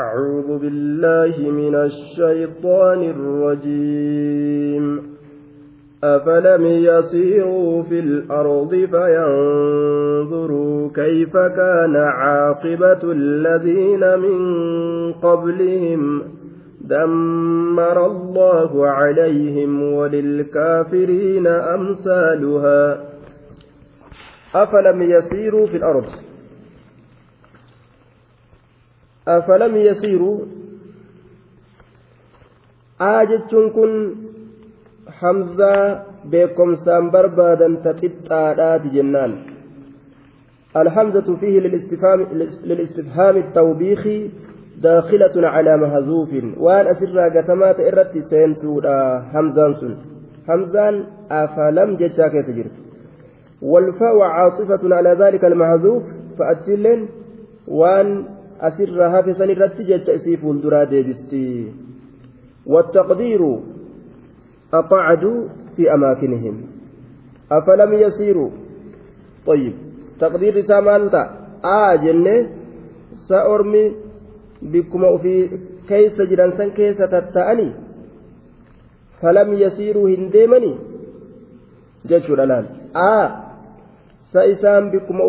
أعوذ بالله من الشيطان الرجيم. أفلم يسيروا في الأرض فينظروا كيف كان عاقبة الذين من قبلهم. دمر الله عليهم وللكافرين أمثالها. أفلم يسيروا في الأرض؟ أفلم يسيروا؟ آجتشن كن حمزة بكم سامبر بادا تقطعات جنان. الحمزة فيه للاستفهام, للاستفهام التوبيخي داخلة على مهزوف. وأن أسر قتمات إرت سينتودا همزان سن. همزان أفلم جتشا كيس والفاء عاطفة على ذلك المهزوف. فأتسلن وان أسر هافسا إرت جتشا إسيف الدرا ديبستي والتقدير أقعدوا في أماكنهم أفلم يسيروا طيب تقدير رسالة آه جنة سأرمي bikkuma ufii keeysa jiran san keessa tatta'anii falam yasiiruu hin deemanii jechuudha laal aa sa isaan bikkuma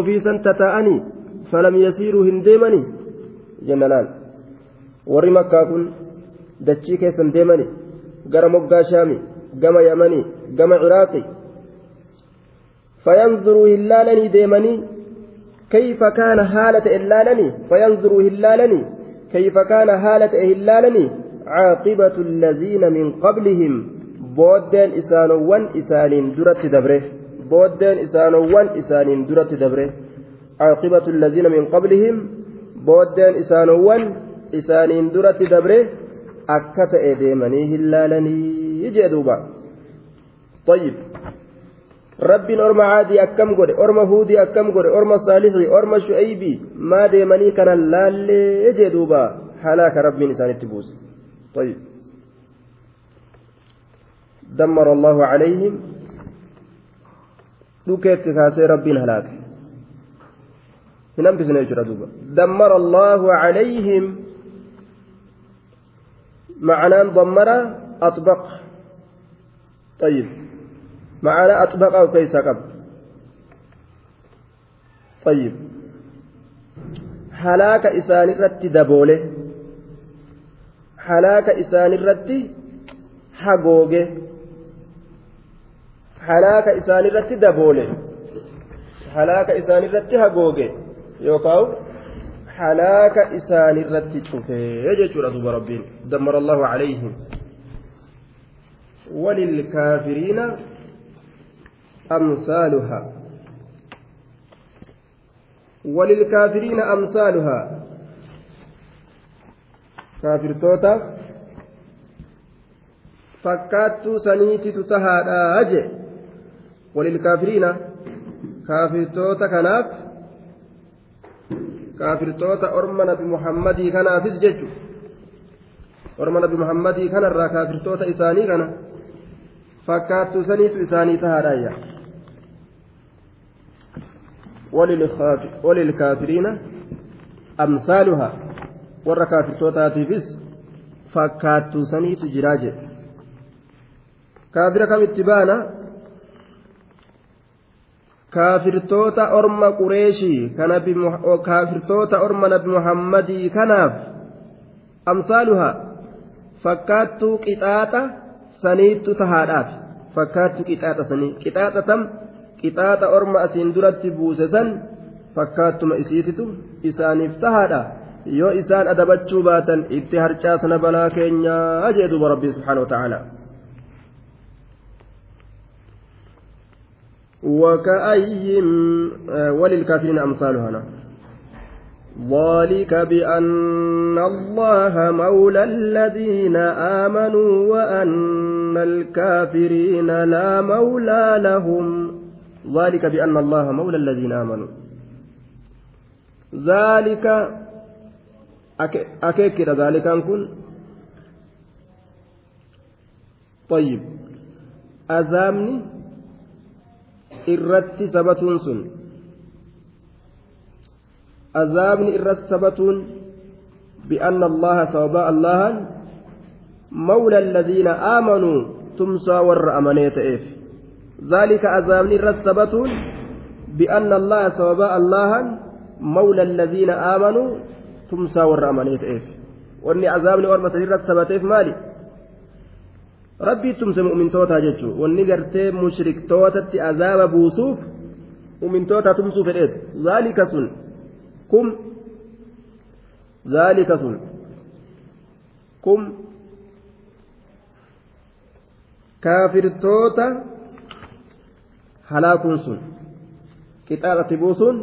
ufii san tataa'anii falam yasiiruu hin deemanii jenna laal warri makkaa kun dachii keessan deemanii gara moggaa shaami gama yamanii gama ciraaqii فينظروا هلالني ديمني كيف كان حالة إلالني فينظروا هلالني كيف كان حالة هلالني عاقبة الذين من قبلهم بودين إسانوان إسانين درت دبره بودين إسانوان إسانين درت دبره عاقبة الذين من قبلهم بودين إسانوان إسانين درت دبره أكت إديمني هلالني يجي دوبا طيب rabbiin orma caadii akkam godhe orma huudii akkam godhe orma saalixii orma shu'aybii maa deemanii kana laallee jee duuba halaaka rabbiin isaanitti buuse طيب دمر الله عليهم. dhukeetti kaasee rabbiin halaake hin hambisne jechuudha duuba dammara allahu calayhim معناه أطبق. طيب. معنى أطبقه كيس قب طيب. هلاك إسان الرت دبولة. هلاك إسان الرت حقوقة. دبوله هلاك إسان الرت حقوقه يوكاو هلاك إسان الرت شوفه يجي دوب ربين دمر الله عليهم وللكافرين أمثالها وللكافرين أمثالها كافر توتا fakkaattuu saniititu tahaadha je walilkaafiriina kaafirtoota kanaaf kaafirtoota orma nabi muhammadii kanaafis jechu orma nabi muhammadii kanarraa kaafirtoota isaanii kana fakkaattuu saniitu isaanii tahaadhaayya وللكافرين أمثالها warra kaafirtootaatiifis fakkaattuu saniitu jiraa jedhe kaafira kamitti baana kaafirtoota orma qureeshii kaafirtoota orma nabi muhammadii kanaaf amsaaluhaa fakkaattuu qixaaxa saniittu tahaadhaaf fakkaattuu qixaaxa sanii qixaaxa tam qixaaxa orma asiin duratti buuse san fakkaattuma isiititu isaaniif tahaadha yoo isaan adabachuu baatan itti harcaasna balaa keenyaa jee duba rabbii subxaana watacaala وكأي وللكافرين أمثالها. ذلك بأن الله مولى الذين آمنوا وأن الكافرين لا مولى لهم. ذلك بأن الله مولى الذين آمنوا. ذلك أكيد ذلك أنكن. طيب. أذامني irratti sabatuun sun azaabni irratti sabatuun allaha sababaa allahan mawla alladhiina aamanuu tumsaa warra amanee ta'eef zaalika azaabni irratti sabatuun bi'anna allaha sababaa allahan mawla alladhiina aamanuu tumsaa warra amanee ta'eef wanni azaabni orma sanii irratti sabateef maali rabbii tumse mu'mintootaa jechuun wanni gartee mushriktootatti azaaba buusuuf mu'mintoota tumsuu fedheet zaalika sun kum zaalika sun kum kaafirtoota halaakuun sun qixaaxatti buusuun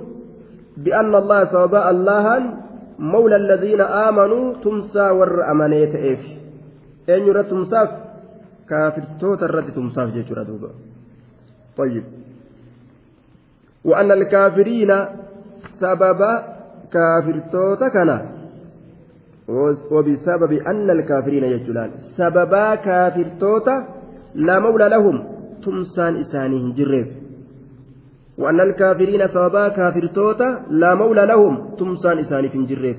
bi'anna allah sababa allahan mawla alladhiina aamanuu tumsaa warra amanee ta'eef eenyu irratti tumsaaf kaafirtoota irratti tumsaaf jechuudha duuba. طيب وأن الكافرين سبب كافر توتكنا وبسبب أن الكافرين يجلان سببا كافر توتا لا مولى لهم تمسان إسانهم جريف وأن الكافرين سببا كافر توتا لا مولى لهم تمسان إسانهم جريف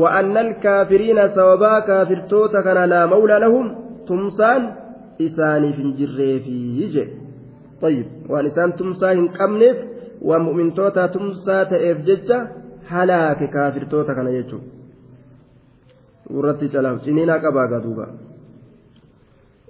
وأن الكافرين سببا كافر توتا كان لا مولى لهم تمسان إسانهم جريف يجي. طيب وأن إسان تمسان قمنف ومؤمن توتا تمسا تأف ججة هلاك كافر توتا كان يجو. ورتي جلال جنينا قبا دوبا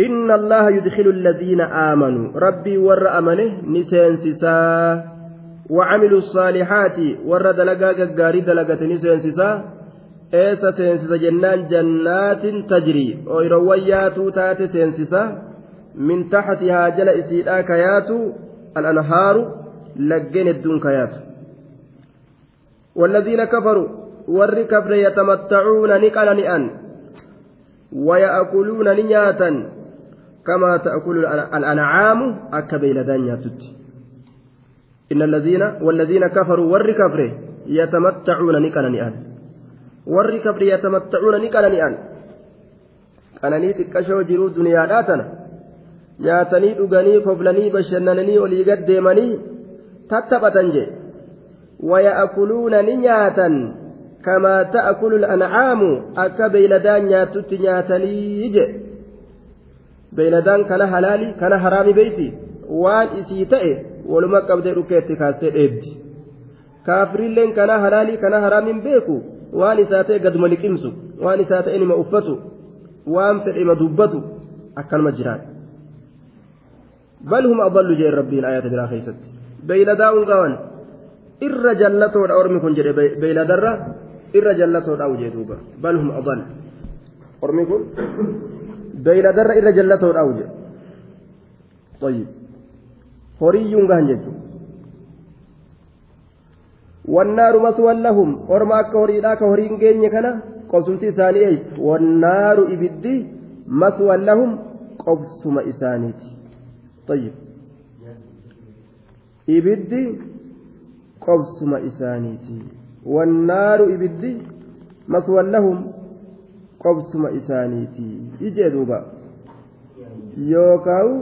إن الله يدخل الذين آمنوا. ربي ور أمنه نسينسسا وعملوا الصالحات ور دلقا قاري دلقة نسينسسا إيسا سينسسا جنان جنات تجري. ويرويات تات سينسسا من تحتها جل إسيدا كيات الأنهار لجن الدون كيات والذين كفروا ور كفر يتمتعون نقل نئن ويأكلون نياتا. كما تأكل الأنعام أكبيل دنيا إن الذين والذين كفروا ور كفر يتمتعون نقل نئن ور كفر يتمتعون نقل نئن أنني تكشو جرو دنيا داتنا dhuganii koflanii bashannananii olii gad deemanii tattaphatan je waya'akuluuna ni nyaatan kamaa ta'akulu al'ancaamu akka beeyladaan nyaatutti nyaatanii je beeyladaan kana halaali kana haraami beeyti waan isii ta'e waluma qabdee dhukkeetti kaastee dheebdi kaafiriilleen kana halaali kana haraamin beeku waan isaa ta'e gaduma liqimsu waan isaa ta'e nima uffatu waan fedhe ima dubbatu akkanuma jiraan بل هم أضل جاء ربين آيات بلا خيست بيلداء قوان إر جلتو أرمي كن جري بيلدرة إر جلتو أو جدوبا بل هم أضل beeyladarra irra jallatoodhaa'u jedhu ayyib horiyyuun gahan jechuudha wannaaru maswan lahum orma akka horiidhaa ka horiin geenye kana qobsumti isaanii eeysu wannaaru ibiddi maswan lahum qobsuma isaaniiti. Ayyib ibiddi qobsuma isaaniiti. Wannaaru ibiddi maswan lahum qobsuma isaaniiti ijee duuba yookaan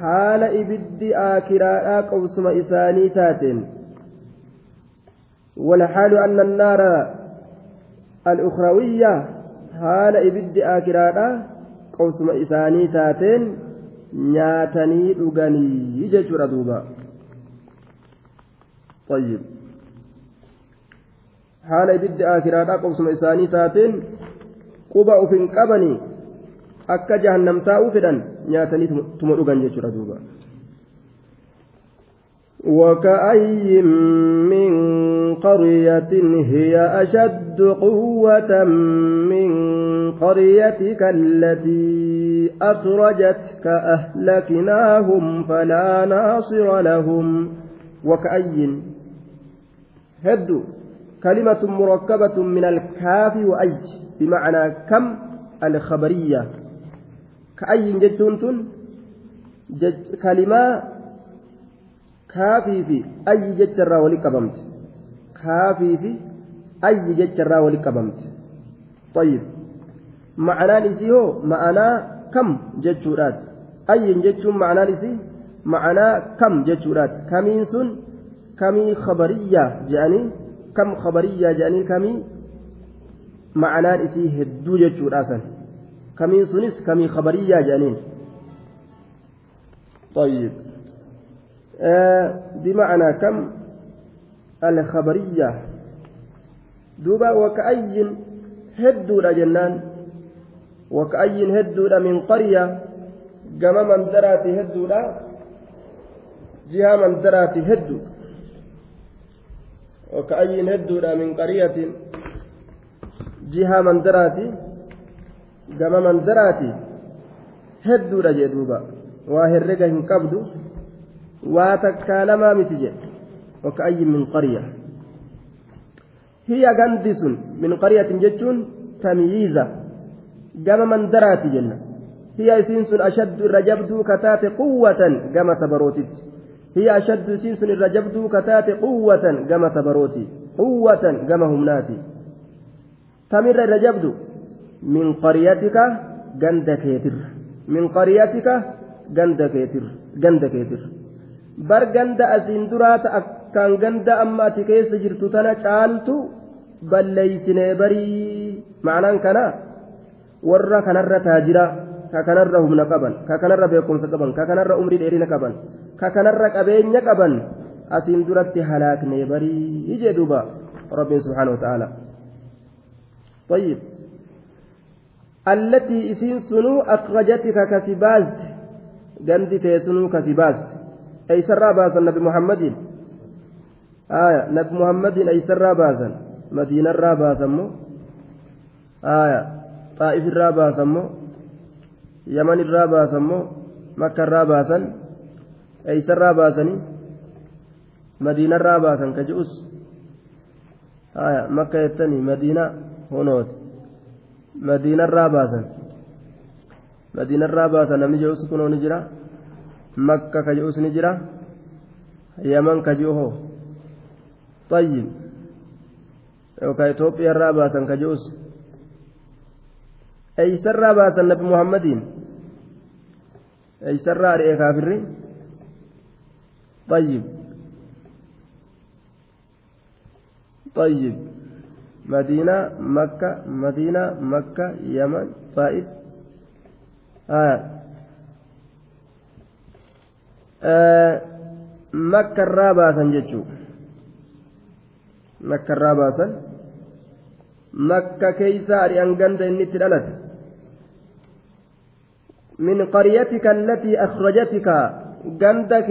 haala ibiddi aakiraadhaa qobsuma isaanii taateen والحال أن النار الأخروية حال إبد آكرادا قوسم إساني تاتين nyaatanii dhuganii jechuudha duuba طيب haala ibiddi akiraadhaa qobsuma isaanii taateen quba uf hin qabanii akka jahannam taa'uu fedhan nyaatanii tuma dhugan jechuudha duuba وكأي من قرية هي أشد قوة من قريتك التي أخرجتك أهلكناهم فلا ناصر لهم وكأي هدوا كلمة مركبة من الكاف وأي بمعنى كم الخبرية. كأي جتون جج كلمة كافي في أي جتر ولقبمت كافي في أي جتر ولقبمت طيب معنى نسيه معنى كم جتورات أي جتون معنى نسيه معنى كم جتورات كمين سن؟ كمي خبرية جاني؟ كم خبرية جاني كمي معنى إسي هدو جتشورا كمين سنس كمي خبرية جانين طيب. آه بمعنى كم الخبرية؟ دوبا وكأي هدو جنان؟ وكأي هدو من قرية؟ جمع من دراتي هدو جهة من دراتي هدو. وكأي هدودا من قرية جهة من دراتي gama mandaraati hedduudha jee duuba waa herrega hin qabdu waa takkaa lamaa miti jedhe waka'ayyin min qarya hiya gandi sun min qaryatin jechuun tamyiiza gama mandaraati jenna هي أشد سيس الرجبد كتات قوة كما تبروتي قوة كما همناتي تمر الرجبد من قريتك جندكيتر من قريتك جندكيتر جندكيتر بر جند أسين درات أكان جند أما تكيس جرت تنا caaltu balleeysinee barii ma'anaan kana warra kanarra taajira ka kanarra humna qaban ka kanarra beekumsa qaban ka kanarra umrii dheerina qaban ka kanarra qabeenya qaban asiin duratti halaaknee barii jee duuba rabbiin subhaanahu wataala طيب. التي إسين سنو أخرجتك كسبازت جندي تيسنو كسبازت. أي سرى باسا نبي محمد؟ آية نبي محمد أي سرى باسا مدينة الراباسا مو آية طائف الراباسا مو يمن الراباسا مو مكة الراباسا eeysarraa baasanii madiinarraa baasan ka je'us haya makka jettanii madiina honooti madiinarraa baasan madiinarraa baasan namni je'us kunoo ni jira makka ka je'us ni jira yaman ka je'u hoo طيب yookaan Itoophiyaarraa baasan ka je'us eeysarraa baasan nabi muhammadiin eeysarraa ari'ee kaafirri طيب. طيب. مدينة مكة مدينة مكة يمن طائف. آه. آه. مكة الرابعة جتشو مكة الرابعة. مكة كيسا أريان غند إني تلالت من قريتك التي أخرجتك. غندك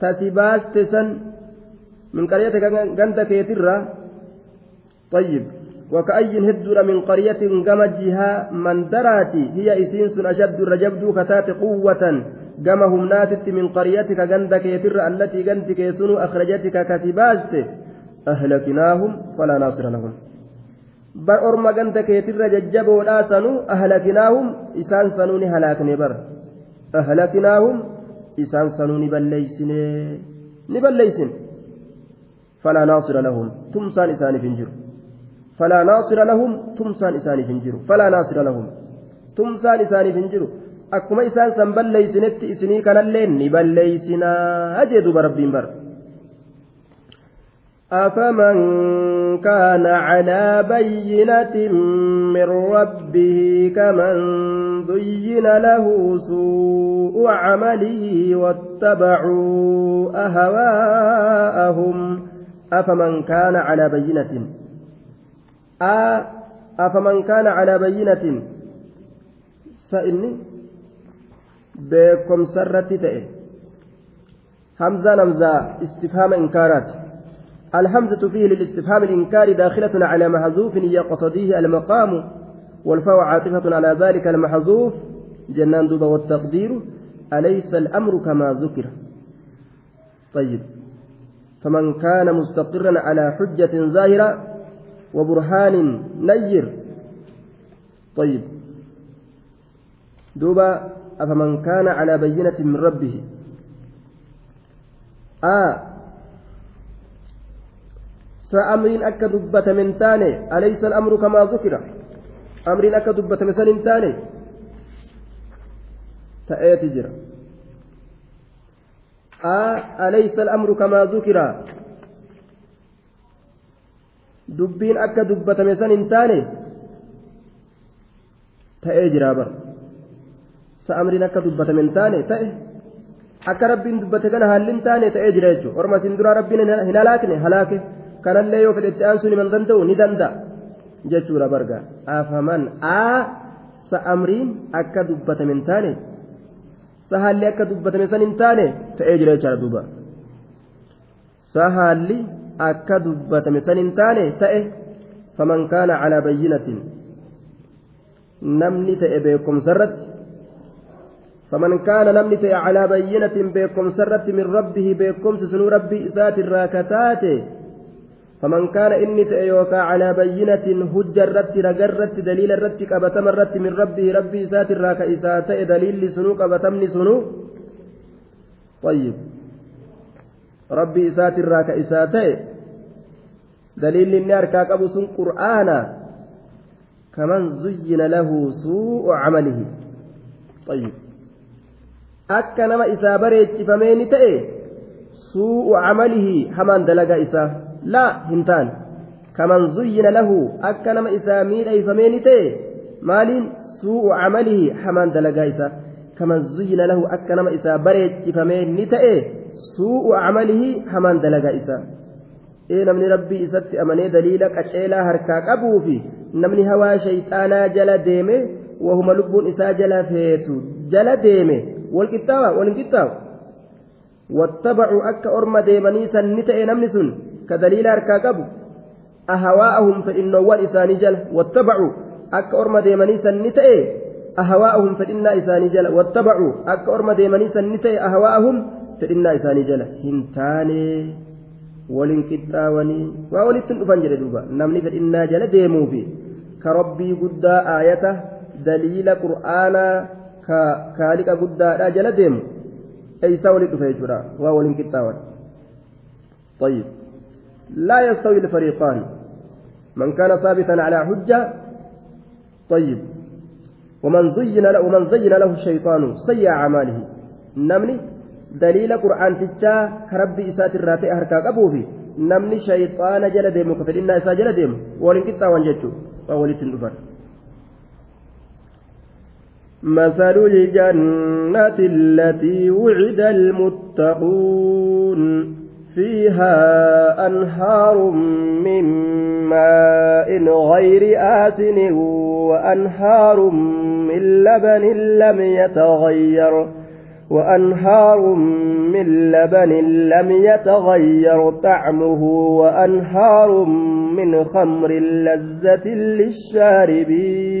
tasi baaste san min qaryata ganda طيب وكأي هدر من قرية قم جها من دراتي هي إسينس أشد رجبد كتات قوة قم همناتت من قريتك قندك يتر التي قندك يسن أخرجتك كتباست أهلكناهم فلا ناصر لهم بر أرما قندك يتر ججبوا لا سنو أهلكناهم إسان سنوني هلاكني بر أهلكناهم isaan sanuu ni balleeysine ni balleeysin falaa naasira lahum tumsaan isaaniif hin jiru falaa naasira lahum tumsaan isaaniif hin jiru falaa naasira lahum tumsaan isaaniif hin jiru akkuma isaan san balleeysinetti isinii kanallee ni balleeysinaa jee duba rabbiin bara أفمن كان على بينة من ربه كمن زين له سوء عمله واتبعوا أهواءهم أفمن كان على بينة؟ أفمن كان على بينة؟ سئني بكم سرت همزة نمزة استفهام إنكارات الهمزة فيه للاستفهام الإنكار داخلة على محذوف يقتضيه المقام والفاء عاطفة على ذلك المحذوف. جنان دوبا والتقدير أليس الأمر كما ذكر؟ طيب. فمن كان مستقرا على حجة ظاهرة وبرهان نير. طيب. دوبا أفمن كان على بينة من ربه؟ آه سأمر أكا دبة من تاني أليس الأمر كما ذكر أمر أكا دبة من سن تاني تأتي آه أليس الأمر كما ذكر hin taane ta'ee jira bar sa'amriin akka dubbatame hin taane ta'e akka rabbiin dubbate kana haalli hin taane ta'ee jira jechuudha orma isin duraa rabbiin hin halaakne halaake kanallee yoo fedhetti aansuun himan danda'u ni danda'a jechuudha barga afaman aa sa'amriin akka dubbatame hin taane sahaalli akka dubbatame san hin taane ta'ee jira jechaadha duuba sahaalli. akka dubbatame san hin taane ta'e faman kaana calaa bayyinatin namni ta'e beekumsarratti faman kaana namni ta'e calaa bayyinatin beekumsarratti min rabbihi beekumsi sunuu rabbii isaatirraa kataate inni ta'e yookaa calaa bayyinatin hujja irratti raga irratti daliila irratti qabatama irratti min rabbihi rabbii isaatirraa ka isaa ta'e daliilli sunuu qabatamni sunuu طيب ka isaa ta'e daliilli inni harkaa qabu sun qur'aana kaman zuyyina lahu suu'u camalihi طيب akka nama isaa bareechifamee ni ta'e suu'u camalihi hamaan laa hin taane kaman zuyyina lahu akka nama isaa miidhayfamee ni ta'e maaliin suu'u camalihi hamaan dalagaa isaa kaman zuyyina lahu akka nama isaa bareechifamee ni ta'e suu'u camalihi hamaan dalagaa isaa ee namni rabbii isatti amanee daliila qaceelaa harkaa qabuu fi namni hawaa shayxaanaa jala deeme wahuma lubbuun isaa jala feetu jala deeme walqixxaawa walin qixxaawu wattabacuu akka orma deemanii sanni ta'e namni sun fedhinnoowwan isaanii jala wattabacuu akka orma deemanii sanni ta'e ahawaa'ahum fedhinnaa isaanii jala wattabacuu akka orma deemanii sanni ta'e ahawaa'ahum fedhinnaa isaanii jala hin taanee waliin qixxaawanii waa walitti dhufan jedhe duuba namni fedhinnaa jala deemuufi ka rabbii guddaa aayata daliila qur'aanaa ka kaaliqa guddaadhaa jala deemu eeysaa walitti dhufa jechuudha waa waliin qixxaawan طيب لا يستوي الفريقان من كان ثابتا على حجة طيب ومن زين له ومن زين له الشيطان سيء أعماله نمني isaatirraa ta'e harkaa qabuu fi namni shayxaana jala deemu ka fedhinnaa isaa jala deemu waliin qixxaawan jechuudha waa walitti hin dhufan. مثل الجنة التي وعد المتقون فيها أنهار من ماء غير آسن وأنهار من لبن لم يتغير وأنهار من لبن لم يتغير طعمه وأنهار من خمر لذة للشاربين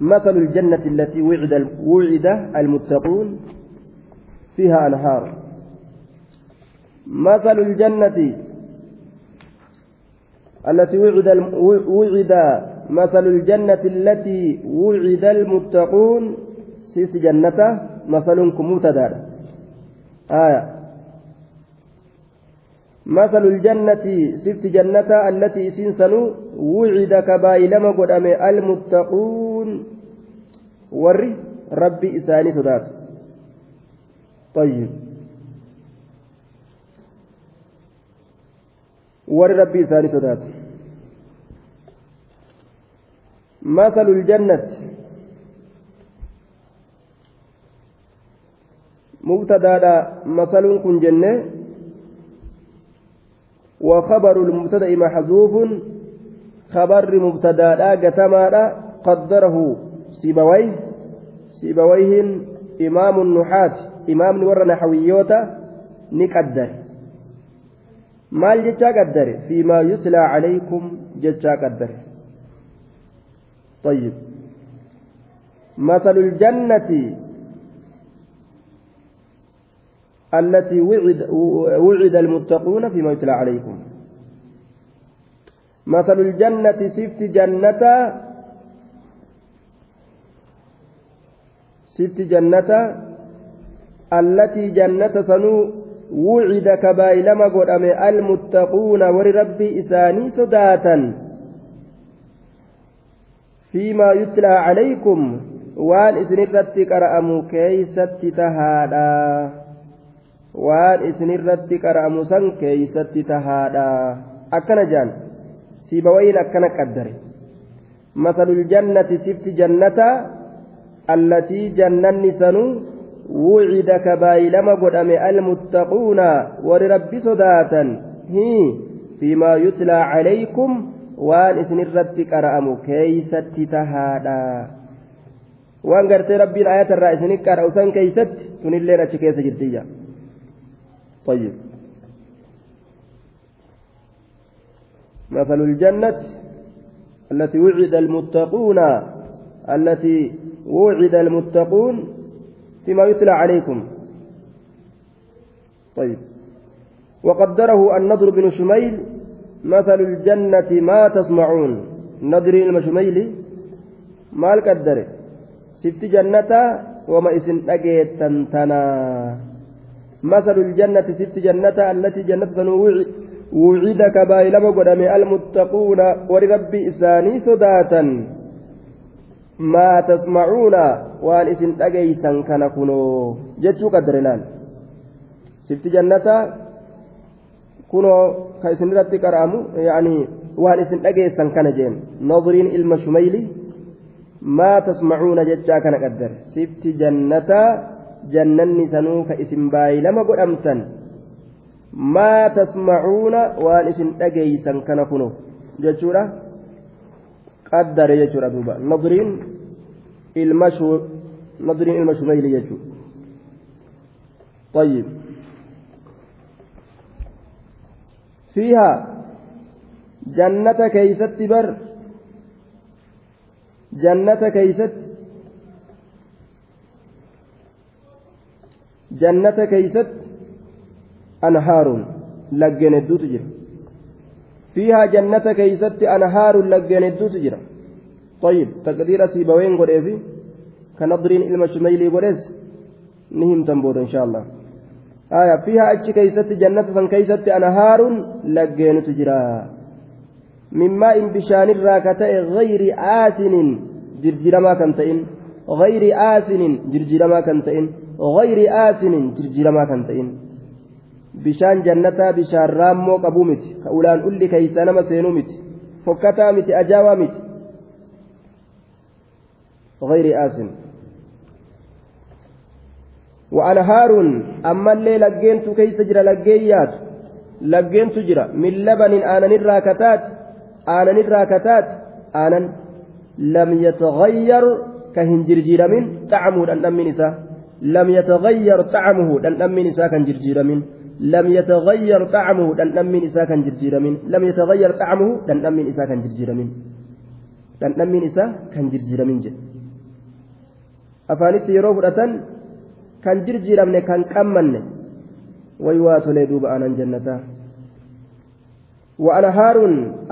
مثل الجنة التي وعد وعد المتقون فيها أنهار. مثل الجنة التي وعد وعد مثل الجنة التي وعد المتقون. سيس جنته مثلكم مبتدأ. آية. مثل الجنة سفت جنة التي سنسنوا وعد كبايلما قدام المتقون. ور ربي إساني سدات طيب. ور ربي إساني سدات مثل الجنة. mubtadaadha masaluun kun jenne وخبر المبتدأ محذوف خبر مبتدأ قتما قدره سيبويه سيبويه إمام النحاة إمام ور نحويوتا نقدر. maal jechaa qaddare fiimaa yuslaa calaykum jechaa qaddare طيب. مثل الجنة التي وعد, وعد المتقون فيما يتلى عليكم. مثل الجنة سفت جنة. سفت جنة. التي جنة سنو وعد كبايلما قدام المتقون وربي إساني صداتا. فيما يتلى عليكم وان إسنرتي قرأموا كيست تهادا. وان إسنرتي قرأموا سن كيست تهادا أكنا جان سيبوين أكنا قدر مثل الجنة سفت جنة التي جنن سنو وعد كبايلما قدام المتقون ورب صداتا هي فيما يتلى عليكم وان اسن الرد قرأمو كيست تهادا وان قرت ربي الآيات الرئيسين قرأوا سن كيست تنلين أتشكيس جدية طيب. مثل الجنة التي وعد المتقون التي وعد المتقون فيما يتلى عليكم. طيب. وقدره النضر بن شميل مثل الجنة ما تسمعون. نضر المشميل ما القدر؟ ست جنة وما اسم أجيت تنتنا مثل الجنة ست جنة التي جنة وعد كبايلما قدم المتقون ولرب إساني dhageysan kana kunoo jechuu qaddare laal sifti jannata kunoo ka isin irratti qara'amu yaanii waan isin dhageessan kana jeen nadriin ilma shumayli maa tasmacuuna jechaa kana qaddare sifti jannata ka isin baay'ilama godhamtan maa tasmacuuna waan isin dhageeysan kana kunoo jechuudha qaddare jechuudha duuba nadriin ilmashu nadriin ilma shumayli jechuudha طيب فيها جنة كيست بر جنة كيست أنهار لجن الدوت جرى. فيها جنة كيست أنهار لجن الدوت جرى. طيب تقدير سيبوين قد إيه كنظرين إلما شميلي قد نهم تنبوت إن شاء الله. آية فيها أتش كيست جنة كيست أنهار لجين تجرى من ماء بشان الراكتة غير آسن جرجرما كنتئن غير آسن جرجرما كنتئن غير آسن جرجرما كنتئن qabuu miti ka ulaan ulli keeysa nama seenuu miti fokkataa miti ajaawaa miti غير آسن. وأنهار أما اللي لقينت كيس جرى لقيات لقينت جرى من لبن آنن الراكتات آنن الراكتات آنن لم يتغير كهنجرجير من طعمه لأن من لم يتغير طعمه لأن من كهنجرجير من لم يتغير طعمه لأن من كان جرجير من لم يتغير طعمه لأن من كان جرجير من لأن من كان جرجير من جد yeroo fudhatan kan jirjiiramne kan qammanne way waa tolee duuba aanan jannataa وأنهار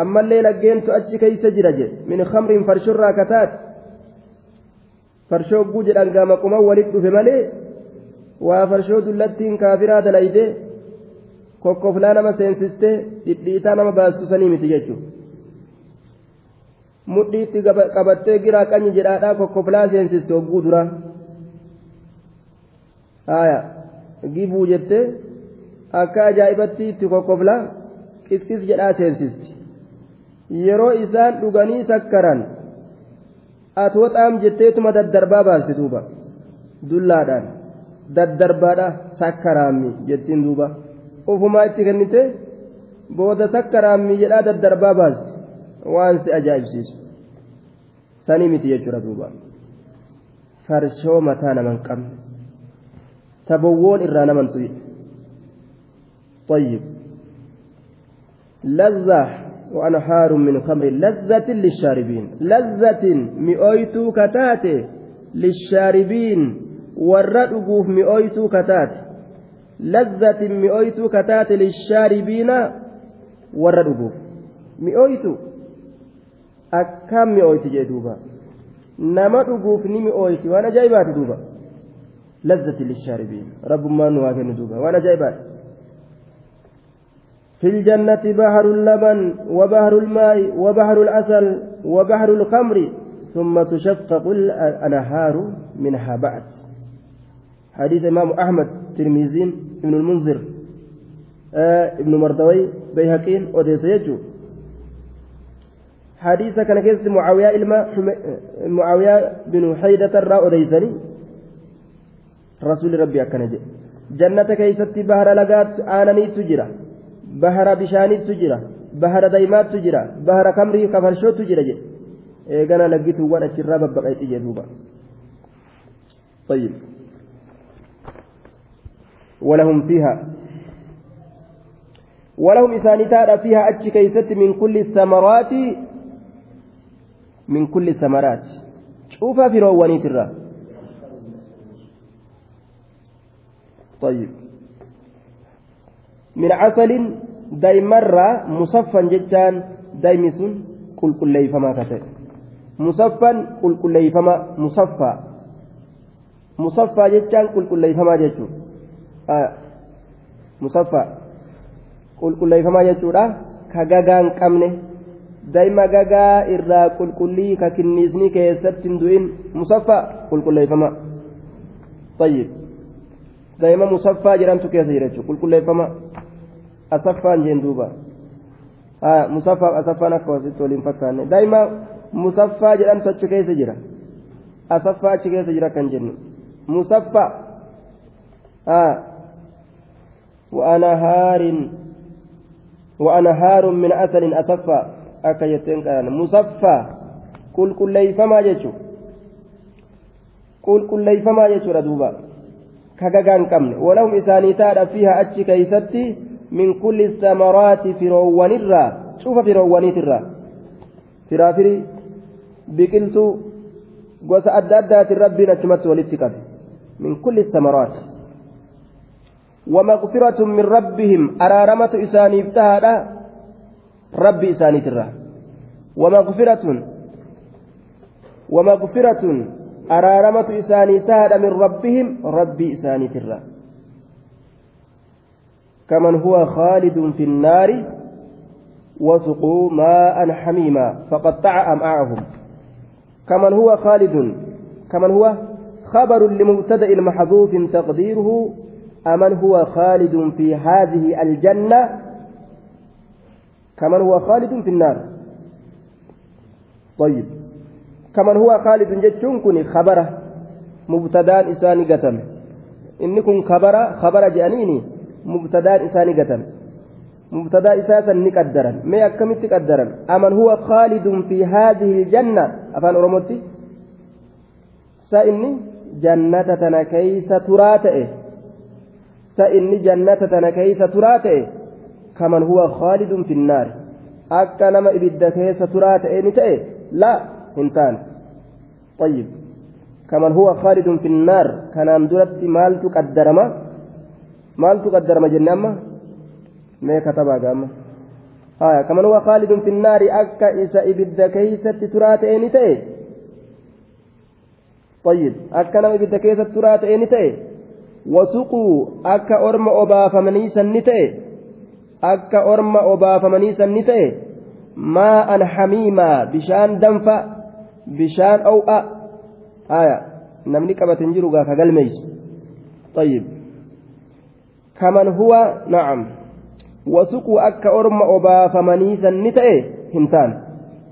أما الليلة جينت أتشي كيس جرج من خمر فرشو راكتات فرشو بوجد أنقام قما ولد في ملي وفرشو دلتين كافرة دلائده kokkoflaa nama seensiste dhidhiitaa nama baastu sanii miti jechuudha mudhiitti qabattee giraa qanyi jedhaadhaa kokkoflaa seensiste hogguu dura haaya gibuu jettee akka ajaa'ibatti itti kokkoflaa qiskis jedhaa seensisti yeroo isaan dhuganii sakkaran ati woxaam jetteetuma daddarbaa baasti duuba dullaadhaan daddarbaadha sakkaraammi jettiin duuba ufumaa itti kennite booda takkaraan miidhaa daddarbaa baasti waan si ajaa'ibsiisu sanii miti jechuudha duuba farshoo mataa naman qabne tabowwoon irraa naman tuye طيب لذة وأنهار من خمر لذة للشاربين. لذة مئويتو كتاتي للشاربين. والردقوف مئويتو كتاتي. لذة مئويتو كتاتي للشاربين. والردقوف مئويتو. أكام مئويتي جدوبا نما mi'ooyti waan ajaa'ibaati duuba lazzati lishaaribiin rabbummaan nu waa kennu duuba waan ajaa'ibaati في الجنة بحر اللبن وبحر الماء وبحر العسل وبحر الخمر ثم تشقق الأنهار منها بعد. حديث إمام أحمد ترمذي ابن المنذر آه ابن مردوي بيهقين وديس يجو. حديث كان كيس معاوية إلما معاوية بن حيدة الراء وديسني رسول ربي أكنجي جنة كيست بحر لقات آنني تجرى. Bahara bishaanittu jira bahara daymaattu jira bahara kamrii kafarshootu jira jedhe eegana laggituuwwan achirraa babbaqeexi jedhuuba طيب ولهم فيها ولهم إسانتان فيها أتش كيست من كل الثمرات من كل الثمرات شوف في روانيت الرا طيب من عسل daa'imarraa musaffan jechaan daa'imni sun qulqulleeyfamaa kate. Musaffan qulqulleeyfamaa musaffaa musaffaa jechaan qulqulleeyfamaa jechuudha musaffaa qulqulleeyfamaa jechuudha ka gagaan qabne daa'ima gagaa irraa qulqullii ka kinniisni keessatti hin du'in musaffaa qulqulleeyfamaa tayyib. Daa'ima musaffaa jedhamtu keessa jira jechuudha qulqulleeffamaa. Asaffaan jeen duuba musaffaaf asaffaan akka wasitti waliin fakkaanne daa'ima musaffaa jedhamtu achi keessa jira asaffaa achi keessa jira kan jennu musaffaa وأنهار وأنهار من عسل أصفى أكا يتين كان مصفى قل قل ليفما يجو قل قل ليفما يجو ردوبا كغغان كمن ولهم إساني تارى فيها من كل الثمرات فروان الرا شوف فروانيت الرا فرافري بقلتو gosa adda addaatiin rabbiin achumatti walitti qabe min kulli samaraat wamaqfiratun min rabbihim araaramatu isaaniif tahaadha rabbi isaaniitirra wamaqfiratun wamaqfiratun araaramatu isaanii tahaadha min rabbihim rabbii isaaniitirra كمن هو خالد في النار وسقوا ماء حميما فقطع أمعاءهم كمن هو خالد كمن هو خبر لمبتدأ المحذوف تقديره أمن هو خالد في هذه الجنة؟ كمن هو خالد في النار. طيب. كمن هو خالد جتشون خبره مبتدان إساني قتم إنكم خبر خبر جانيني. مبتدان إساني قتم مبتدا أساسا نقدرا. ما اكمت قدرا. أمن هو خالد في هذه الجنة. أفان ارمتي سئني جنة تنا كيس تراتئ. سئني جنة تنا كيس تراتئ. كمن هو خالد في النار. turaa ta'e ni ta'e laa hin taane طيب. كمن هو خالد في النار. كان درت مالت قدرما مالت قدرما جنة mee katabaa gaama haya kaman huwa khaalidun fi nnaari akka isa ibidda keeysatti turaa ta'e ni ta'e طيب ta'e ni ta'e wasuquu akka orma obaafamanii san ni ta'e akka orma obaafamanii san ni ta'e maa'an hamiimaa bishaan danfa bishaan ow'a haya namni qabate hin jiru gaa ka galmeeysu طيب كمن هو نعم wasuquu akka orma obaafamanii san ni ta'e hin taan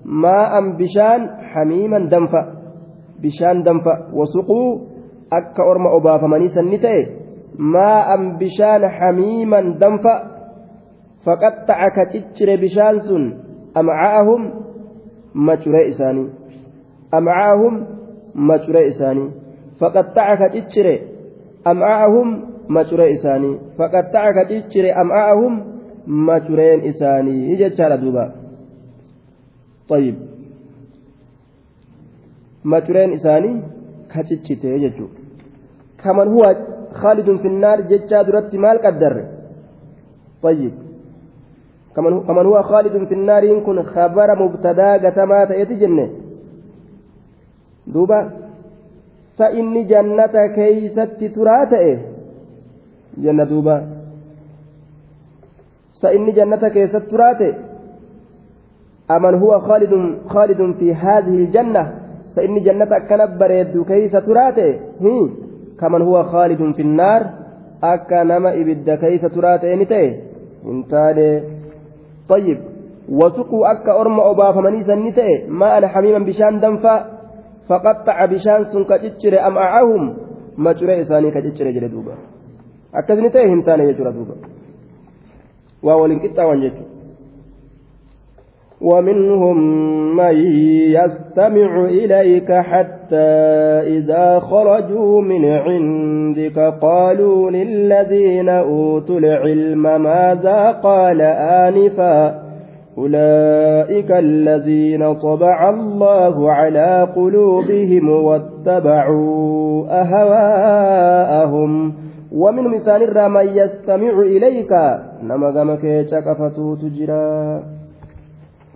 maa'an bishaan hamiiman danfa bishaan danfa wasuquu akka orma obaafamanii san ni ta'e maa'an bishaan hamiiman danfa faqaxxaca ka ciccire bishaan sun amcaa'ahum macuree isaanii amcaa'ahum macuree isaanii faqaxxaca ka ciccire amcaa'ahum macuree isaanii faqaxxaca ka ciccire amcaa'ahum macureen isaanii jechaadha duuba طيب macureen isaanii ka ciccite jechuudha kaman huwa khaalidun finnaar jechaa duratti maal qaddarre طيب كمن هو خالد في النار يكون خبر مبتدا قتما تأتي جنة دوبا فإني جنة كيست تراتئ جنة دوبا فإني جنة كيست تراتئ أمن هو خالد خالد في هذه الجنة فإني جنة كان بريد كيس تراتئ كمن هو خالد في النار أكا نما إبد كيس تراتئ نتئ انتالي طيب وسقوا أكا أرمى أبافمني سنتئ ماء حميما بشان دنفا فقطع بشان سن كجتشر أمعهم ما ترى إساني كجتشر جل دوبا أكذن تئ هنتاني يجرى دوبا وأولين كتا وانجتشر ومنهم من يستمع إليك حتى إذا خرجوا من عندك قالوا للذين أوتوا العلم ماذا قال آنفا أولئك الذين طبع الله على قلوبهم واتبعوا أهواءهم ومن مثال من يستمع إليك نما غمك شكفتو تجرا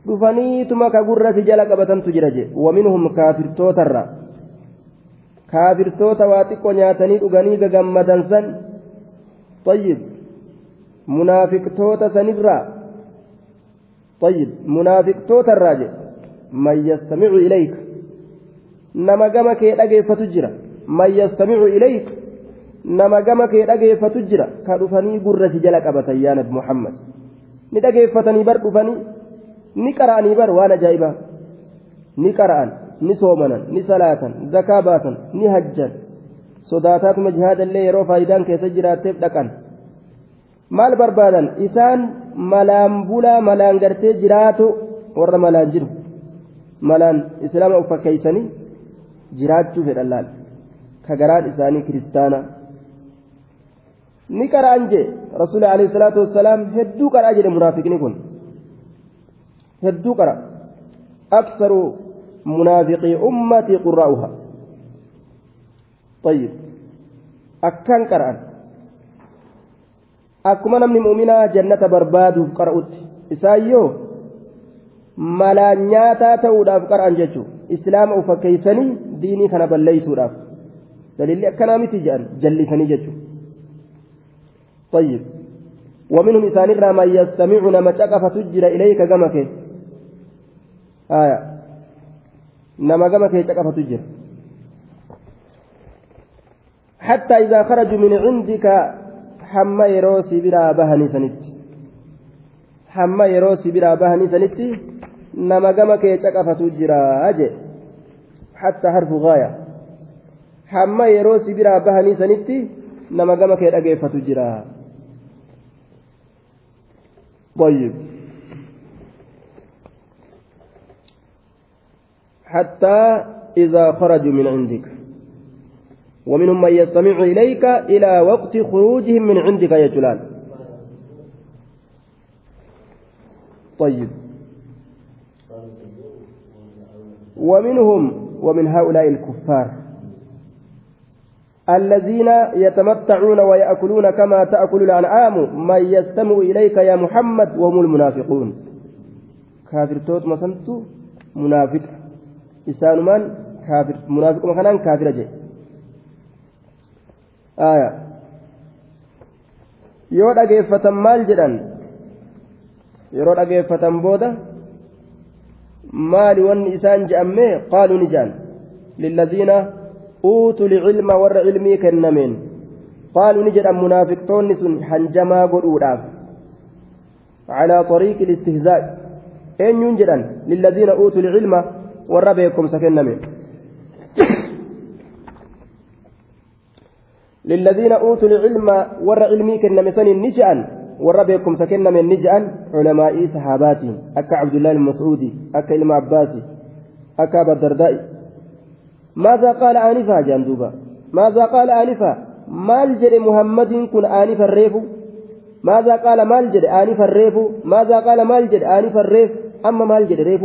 dhufaniituma ka gurra si jala qabatantu jira je waminhum kaafirtootarra kaafirtoota waa xiqqoo nyaatanii dhuganii gagammadan san طيب منافقتوتا سنرا طيب منافقتوتا الراجع من يستمع إليك نما قمك يدقي فتجرى من يستمع إليك nama gama kee dhageeffatu jira. Ka dhufanii gurra si jala qabatan yaa nabi muhammad. Ni dhageeffatanii bar dhufanii ni qara'anii bar waan ajaa'ibaa. Ni qara'an ni soomanan ni salaatan zakaa baatan ni hajjan. Sodaataatuma jihaadallee yeroo faayidaan keessa jiraatteef dhaqan. Maal barbaadan? Isaan malaan bulaa malaan gartee jiraatu warra malaan jiru. Malaan islaama uffakeeysanii jiraachuu fedhan laal. Ka garaan isaanii kiristaana ni qara'an jee rasuuli alayhi salaatu wassalaam hedduu qara'aa jedhe munaafiqni kun hedduu qara aksaru munaafiqii ummatii qurraa'uha طيب akkan qara'an akkuma namni mu'minaa jannata barbaaduuf qara'utti isaayyoo malaan nyaataa ta'uudhaaf qara'an jechuun islaama ufakkeeysanii diinii kana balleeysuudhaaf dalilli akkanaa miti jedhan jallisanii jechuun طيب ومنهم إسان ما يستمعون ما تقف تجر إليك جمك آية نما قام كي تقفت جر حتى إذا خرجوا من عندك حما يروسي بلا بهني سنت حما يروسي بلا بهني سنت نما قام كي تقفت جر أجي حتى حرف غاية حما يروسي بلا بهني سنت نما قام كي تقفت جر طيب. حتى إذا خرجوا من عندك. ومنهم من يستمع إليك إلى وقت خروجهم من عندك يا جلال. طيب. ومنهم ومن هؤلاء الكفار. الذين يتمتعون ويأكلون كما تأكل الأنعام من يستمع إليك يا محمد وهم المنافقون كافر توت مسنتو منافق isaanumaan kaafir munaafiquma kanaan kaafira jedhe aya yoo dhageeffatan maal jedhan yeroo dhageeffatan booda maali wanni isaan je'ammee qaaluu ni je'an lilladhiina lcilma warra cilmii kennameen qaaluu ni jedhan munaafiqtoonni sun hanjamaa godhuudhaaf على طريق الاستهزاء أين ينجدن للذين أوتوا العلم warra beekumsa kenname للذين أوتوا العلم ور علمي كنم سن نشأن warra beekumsa kenname ni je'an culamaa'ii sahaabaatiin akka cabdullaahi mas'uudi akka ilma abbaasi akka abadardaa'i ماذا قال آنفا جندوبا ماذا قال آنفا؟ مال جد محمد كن آنفا الريف؟ ماذا قال مال جد آنفا الريف؟ ماذا قال مال جد آنفا الريف؟ أما مال جد ريف؟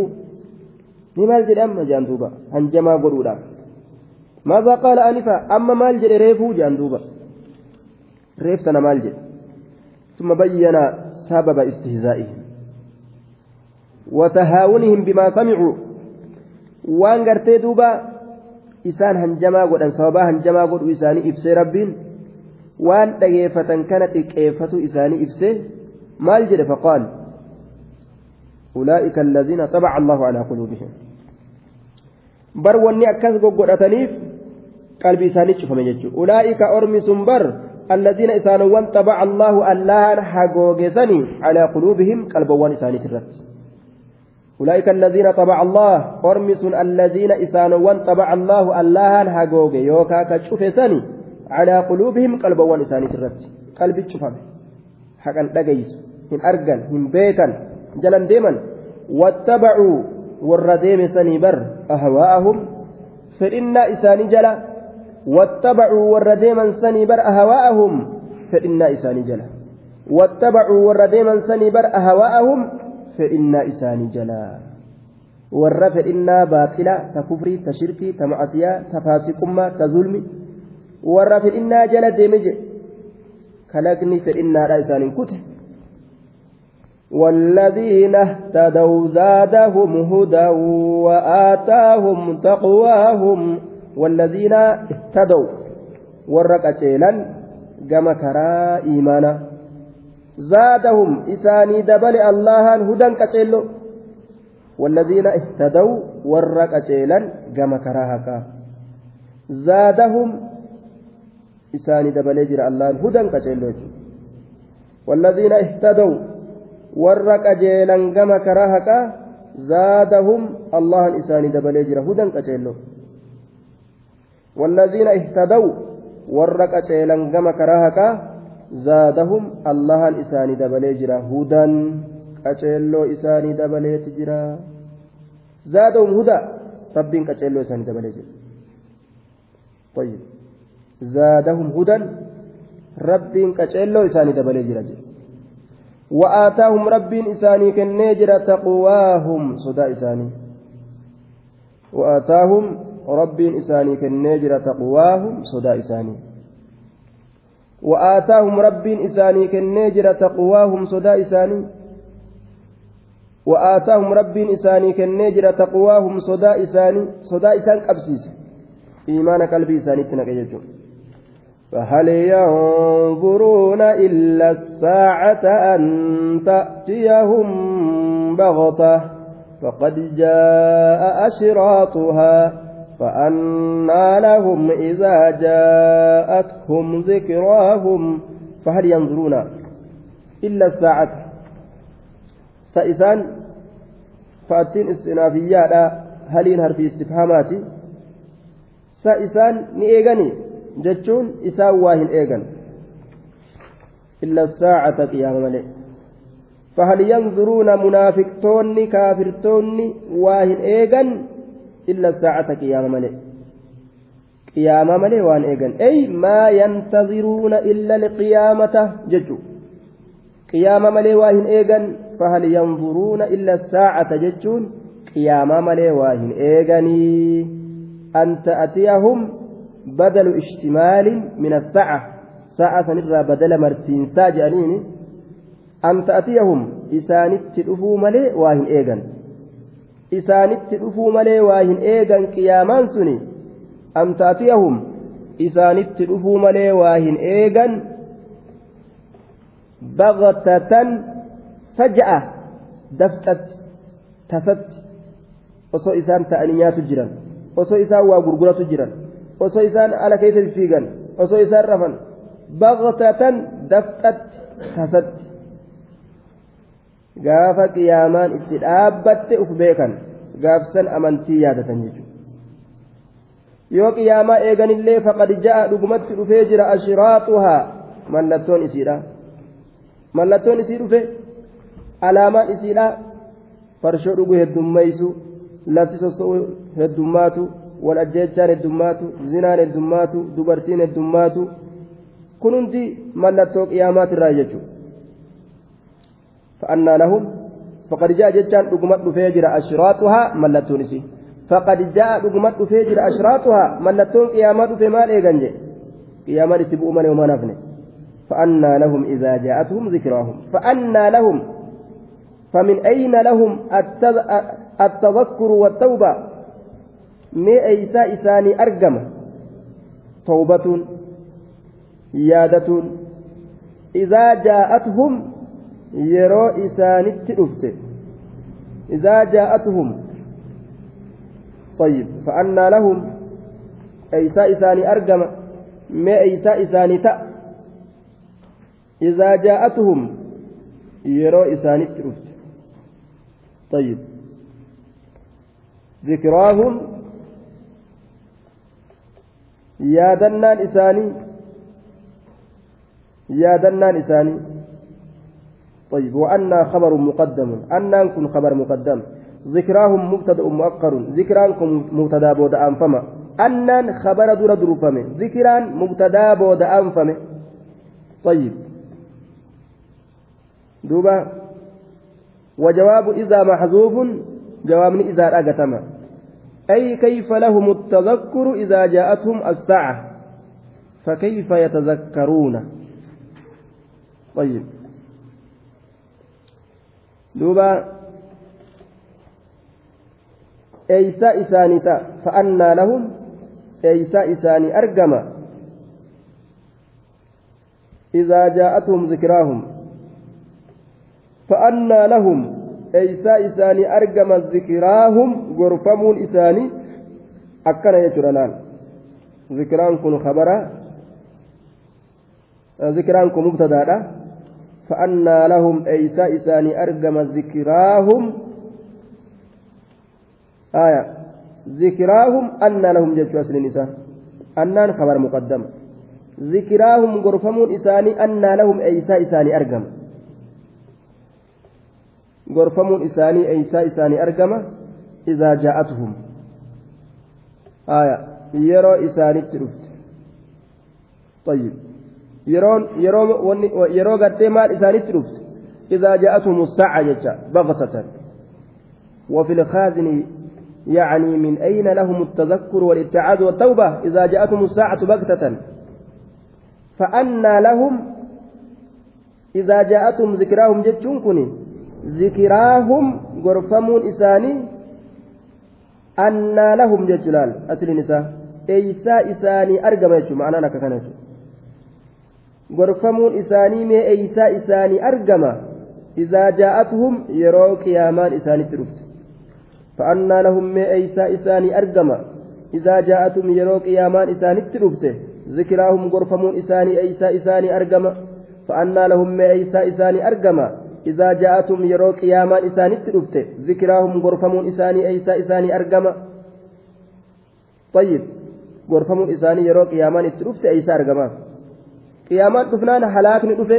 ni maal jedhe amma jaan duuba hanjamaa godhuudhaaf maaza qaala anifa amma maal jedhe reefuu jaan duuba reef sana maal jedhe ثم بين سبب استهزائهم. وتهاونهم بما سمعوا. waan gartee duuba isaan hanjamaa godhan sababaa hanjamaa godhu isaanii ibsee rabbiin? Waan dhageeffatan kana xiqqeeffatu isaanii ibsee maal jedhe faqaal? أولئك الذين طبع الله على قلوبهم بر وني أكس قدتنيف قلبي سانيت شوف أولئك أرمس بر الذين إسانوان طبع الله الله حقوقسني على قلوبهم قلبوان إسانيت الرد أولئك الذين طبع الله أرمس الذين إسانوان طبع الله الله حقوق يوكا كشوفسني على قلوبهم قلبوان إسانيت الرد قلبي شوفه حقا دقيس من أرجل من بيكا warra deeme sanii bar ahwaa'ahum fedhinnaa isaanii jala wattabacuu warra deeman sanii bar ahwaa'ahum fedhinnaa isaanii jala wattabacuu warra deeman sanii bar ahwaa'ahum baaxila ta kufrii ta shirkii ta macasiyaa ta faasiqummaa ta zulmi warra fedhinnaa jala deeme je kalaqni fedhinnaadha isaaniin kute والذين اهتدوا زادهم هدى وآتاهم تقواهم والذين اهتدوا ورقتيلا كما كرا إيمانا زادهم إساني دبل الله هدى كتيلو. والذين اهتدوا ورقتيلا كما كراهك. زادهم إساني دبل جر الله هدى كتيلو. والذين اهتدوا qajeelan gama karaa haqaa zaadahum allahan isaanii dabalee jira hudan qaceello والذين اهتدوا ورق أشيلان كما كراهكا زادهم الله الإساني دبلي جرا هدى. أشيلو إساني دبلي تجرا. زادهم هدى. رب أشيلو إساني دبلي جرا. طيب. زادهم هدى. رب أشيلو إساني دبلي جرا. وآتاهم ربين إساني كنجر تقواهم. صدى إساني. وآتاهم ربين إساني كنجر تقواهم. صدى إساني. وآتاهم ربين إساني كنجر تقواهم صدى إساني. وآتاهم ربين إساني كنجر تقواهم صدى إساني. صدى إسان قبسيس. إيمان قلبي إساني تنقيجو فهل ينظرون إلا الساعة أن تأتيهم بغتة؟ فقد جاء أشراطها. فأنى لهم إذا جاءتهم ذكراهم فهل ينظرون إلا الساعة سائسان فأتين استنافيات هل ينهر في استفهاماتي سائسان نئيغني jechuun isaan waa hin eegan illa saacata qiyaama malee fahal yanzuruuna munaafiqtoonni kaafirtoonni waa qiyaama malee qiyaama malee waan eegan ey maa yantaziruuna illa liqiyaamata jechu qiyaama malee waa hin eegan fahal yanzuruuna illa saacata jechuun qiyaama malee waa hin eeganii an ta'atiyahum بدل اشتمال من الساعة ساعة سنرى بدل مرتين ساجأنين أن تأتيهم إسانت تلفوا ملي isaanitti dhufuu malee waa hin eegan qiyaamaan suni am taatiyahum isaanitti dhufuu malee waa hin eegan baqatatan faja'a dafxatti tasatti. Osoo isaan ta'anii nyaatu jiran. Osoo isaan waa gurguratu jiran. Osoo isaan ala keessa fiigan. Osoo isaan rafan. Baqatatan dafxatti tasatti. Gaafa qiyaamaan itti dhaabbatte uf beekan gaafsan amantii yaadatan jechuudha yoo qiyaamaa eeganillee faqad ja'a dhugumatti dhufee jira ashraaxuhaa mallattoon isiidha mallattoon isii dhufe alaamaan isiidha farshoo dhuguu heddummeeysu lafti soso'uu heddummaatu wal ajjeechaan heddummaatu zinaan heddummaatu dubartiin heddummaatu kun hundi mallattoo qiyaamaatirraa jechuudha jechaan dhuguma dhufee jira ashraaxuhaa mallattoon isii faqad ja'a dhuguma dhufee jira ashraaxuhaa mallattoon qiyaamaa dhufe maal eegan jedhe qiyaamaan itti bu'u malee homaan hafne فأنى لهم إذا جاءتهم ذكراهم فأنى لهم فمن أين لهم التذكر والتوبة ما أيسا إساني أرقم توبة يادة إذا جاءتهم يرو إساني تلفت إذا جاءتهم طيب فأنى لهم أيسا إساني أرقم ما أيسا إساني تأ إذا جاءتهم يرو إساني تلفت طيب ذكراهم yaadannaan isaanii yaadannaan isaanii طيب وأنا خبر مقدم. أنان كن خبر مقدم. ذكراهم مبتدأ مؤخر. ذكرانكم مبتدأ بود أنفما. أنان خبر دور دروفم ذكران مبتدأ بود أنفم. طيب. دوبا. وجواب إذا محذوف. جواب إذا أجتمع أي كيف لهم التذكر إذا جاءتهم الساعة؟ فكيف يتذكرون؟ طيب. دوبا أيسا إساني فأنى لهم أيسا إساني أرقم إذا جاءتهم ذكراهم فأنى لهم eeysaa isaanii argama zikiraahum gorfamuun isaanii akkana jechuudha laal zikiraan kun khabara zikiraan kun mubtadaadha fa'annaa lahum eeysaa isaanii argama zikiraahum aya zikiraahum annaa lahum jechuu asliin isaa annaan khabara muqaddama zikiraahum gorfamuun isaanii annaa lahum eeysaa isaanii argama gorfamuun isaanii eeysaa isaanii argama idaa jaa'atuhum aya yeroo isaanitti dhufte طيب يرون قد ما إسانيت رفت إذا جاءتهم الساعة جتا بغتة وفي الخازن يعني من أين لهم التذكر والابتعاد والتوبة إذا جاءتهم الساعة بغتة فأنى لهم إذا جاءتهم ذكراهم جتشون ذكراهم غرفمون إساني أنى لهم جتلال أسل نساء إيسا إساني أرقم يشو معنى نكا كان يشو غرفمون إساني مي إيسا إساني أرقم إذا جاءتهم يرو قيامان إساني ترفت فأنى لهم مي إيسا إساني أرقم إذا جاءتهم يرو قيامان إساني ترفت ذكراهم غرفمون إساني إيسا إساني أرقم فأنى لهم مي إيسا إساني أرقم إذا جاءتهم يرو قيامان إساني ترفت ذكراهم غرفمون إساني إيسا إساني أرقم طيب غرفمون إساني يرو قيامان ترفت إيسا أرقم qiyaamaan dhufnaan halaakni dhufe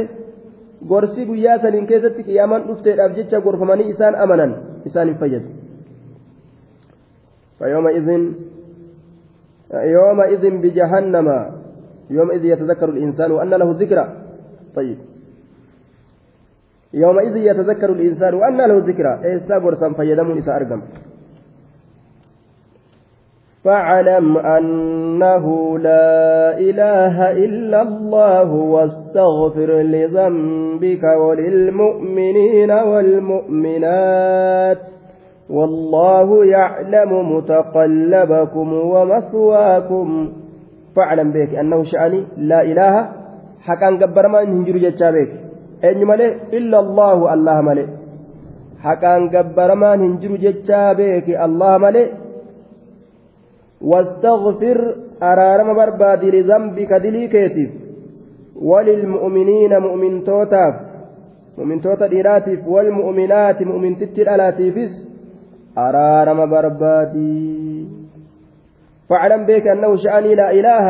gorsi guyyaa saniin keessatti qiyaamaan dhufteedhaaf jecha gorfamanii isaan amanan isaan hin fayyadu يومئذ بجهنم يومئذ يتذكر الإنسان وأن له ذكرى طيب يومئذ يتذكر الإنسان وأن له ذكرى إيسا برسا فيدمون إسا أرقم فاعلم أنه لا إله إلا الله واستغفر لذنبك وللمؤمنين والمؤمنات والله يعلم متقلبكم ومثواكم. فاعلم بك أنه شأني لا إله. حقا قبر ما ننجر جتشابك أن ملئ إلا الله الله ملئ. حقا قبر ما ننجر جتشابك الله ملئ. واستغفر أرارم بربادي لذنبك دليكيتف وللمؤمنين مؤمن توتاف مؤمن توتا ديراتف والمؤمنات مؤمن ستر ألاتيفس أرارم بربادي فاعلم بك أنه شأني لا إله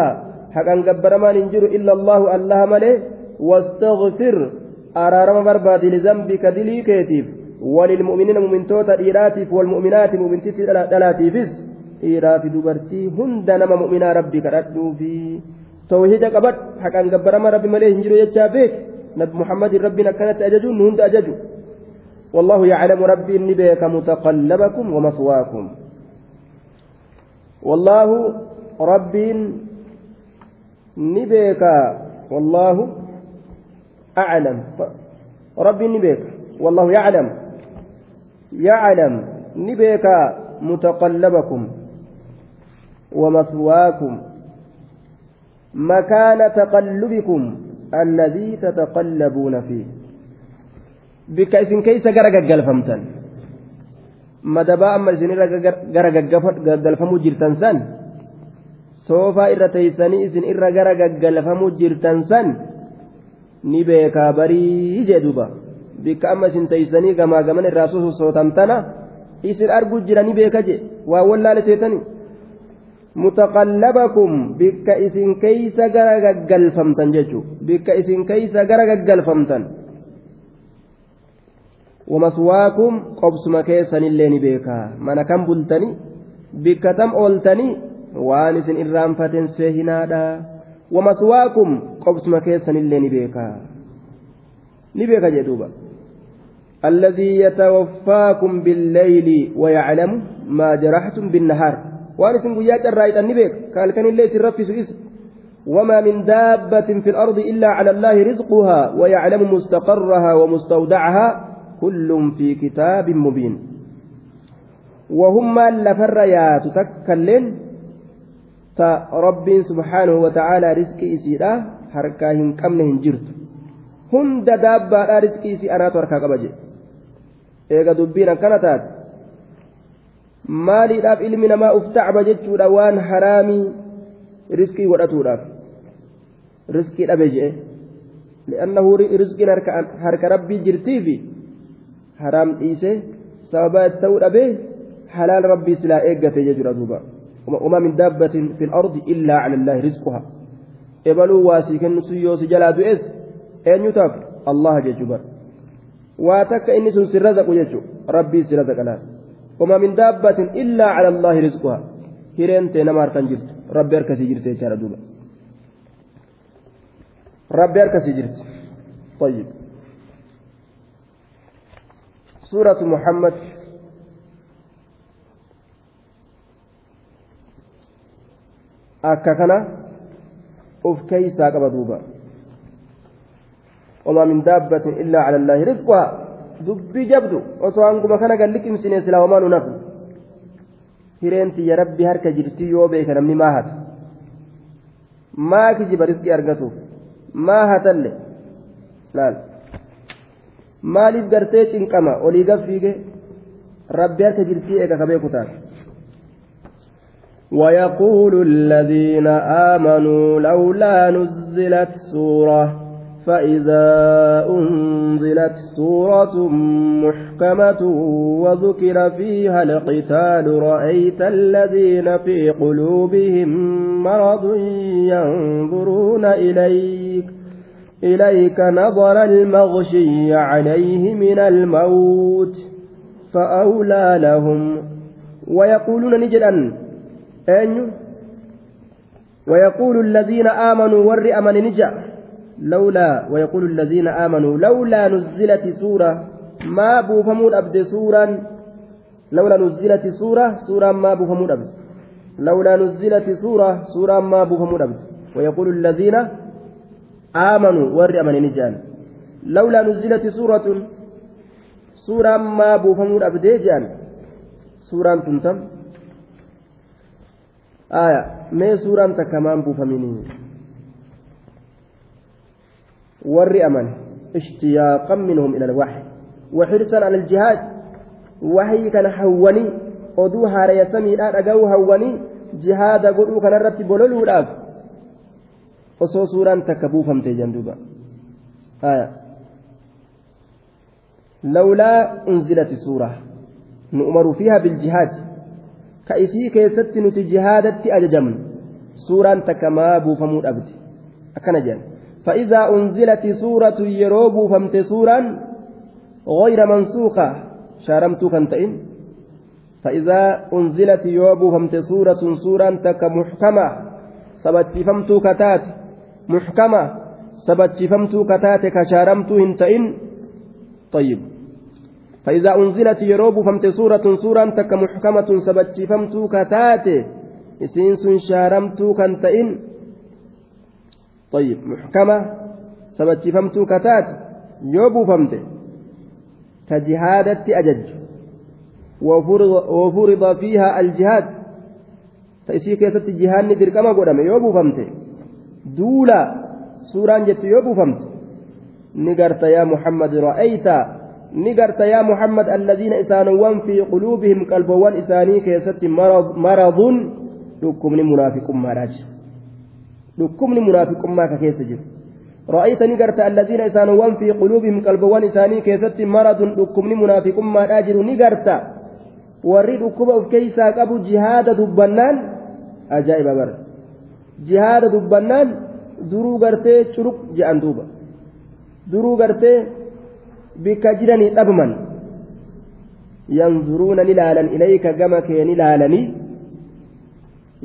حقا قبر ما ننجر إلا الله الله ملي واستغفر araarama barbaadi lizambika dilii keetiif walilmu'miniina mu'mintoota dhiiraatiif walmu'minaati mu'mintitti dhalaatiifis dhiiraafi dubartii hunda nama mu'minaa rabbii kadhadhuufi tawhiida qabadhu haqaan gabbarama rabbi malee hin jiru jechaa beek nabi muhammadin rabbiin akkanatti ajajuun nu hunda ajaju والله يعلم ربي إني بك متقلبكم ومثواكم والله ربي نبيك والله أعلم ربي نبيك والله يعلم يعلم نبيك متقلبكم ومثواكم مكان تقلبكم الذي تتقلبون فيه بك إذن كيس غرا غغلفمتن madabaa amma isinirra gara gaggalfamuu jirtan san soofaa irra teeysanii isin irra gara gaggalfamuu jirtan san ni beekaa barii jee duba bikka amma isin teeysanii gamaa gaman irraa sosootamtana isin arguu jira ni beeka je waa wallaale seetanii gaggalfamtan jechuu bikka isin keeysa gara gaggalfamtan wamaswaakum qobsuma keessanillee ni beekaa mana kan bultanii bikka tam ooltanii waan isin irraanfaten seehinaadha wamaswaakum qobsuma keessanillee ni beekaa ni beeka jedhuuba الذي يتوفاكم بالليل ويعلم ما جرحتم بالنهار waan isin guyyaa carraayxan ni beeka kaalkan illee isin raffisu وما من دابة في الأرض إلا على الله رزقها ويعلم مستقرها ومستودعها كل في كتاب مبين. وهم لفر يا تتكلم رب سبحانه وتعالى رزق إسيرا حركاهم كمنهم جرت. هند دابة رزق إسي أنا تركا قبجي إيغا دبينا كانت maaliidhaaf ilmi namaa uf tacba jechuudha waan haraamii riskii godhatuudhaaf riskii dhabe jedhe li'annahu riskiin harka rabbii jirtiifi haraam dhiise sababa ta'uu dhabee halaal rabbii silaa eeggate jechuudha duuba وما من دابة في الأرض إلا على الله رزقها إبلوا واسي كن سيوس جلا دوئس أن يتاف الله ججبر واتك إني سن رزق ججو ربي سرزق الآن وما من دابة إلا على الله رزقها. هيرين تنمار كان جرت. ربي أركسي جرت يا دوبا ربي أركسي جرت. طيب. سورة محمد. أككنا أف كيسا قبضوبا وما من دابة إلا على الله رزقها. Dubbii jabdu osoo hanguma kana galliqimsine silaa homaa nu nafu hireen tiyya rabbi harka jirti yoo beeka namni maa hata maa kijiba riskii argatuuf maa hatalle laal maaliif gartee cinqama olii gaffiige rabbi harka jirtii eega ka beeku taate ويقول الذين آمنوا لولا نزلت سوره فإذا أنزلت سورة محكمة وذكر فيها القتال رأيت الذين في قلوبهم مرض ينظرون إليك إليك نظر المغشي عليه من الموت فأولى لهم. ويقولون نجدا أين؟ ويقول الذين آمنوا ور أمن نجأ. لولا ويقول الذين آمنوا لولا نزلت سورة ما بوفمون أبد سورا لولا نزلت سورة سورة ما بوفمون أبد. لولا نزلت سورة سورة ما بوفمون أبد. ويقول الذين آمنوا ور أمن نجان. لولا نزلت سورة سورة ما بوفمون أبد جان. سورة تنتم. آية ما سورة تكمان بوفمينين warri aman ishtiyaaqan minhum ila alwaxyi waxirsan ala aljihaad waxyii kana hawwanii oduu haarayasamiidhaa dhaga'uu hawwanii jihaada godhuu kanarratti bololuudhaaf osoo suuraan takka buufamte janduuba لولا أنزلت سورة نؤمر فيها بالجهاد كأسي كيست نتي جهادت أججمن سورة تكما بوفمود أبد أكن جن فإذا أنزلت سورة يروب فمت سورا غير منسوخة. شارمت كنتئن. فإذا أنزلت يوب فمت سورة سورا تك محكمة سبت فمت كتات. محكمة. سبت فمت كتات كشارمت هنتئن. طيب. فإذا أنزلت يروب فمت سورة سورا تك محكمة سبت فمت كتات. إسينس شارمت كنتئن. طيب محكمة سبت فمت كتات؟ يوب فمت تجهادت أجج. وفرض, فيها الجهاد. تأسي كيست جهاد ندر كما قدام يوبو فمت دولا سوران جت يوبو فمت نقرت يا محمد رأيت. نقرت يا محمد الذين إسانوان في قلوبهم قلبوان إساني كيست مرض, مرض. لكم منافق ماراج لكم منافق ما كيس جر رأيت نقرت الذين إسانوان في قلوبهم قلبوان إساني كيست مرض لكم منافق ما أجر ajaa'iba bara jihaada dubbannaan duruu gartee curuq je'an duuba duruu gartee bikka jiranii dhabman yanzuruuna ni laalan ilayka gama kee ni laalanii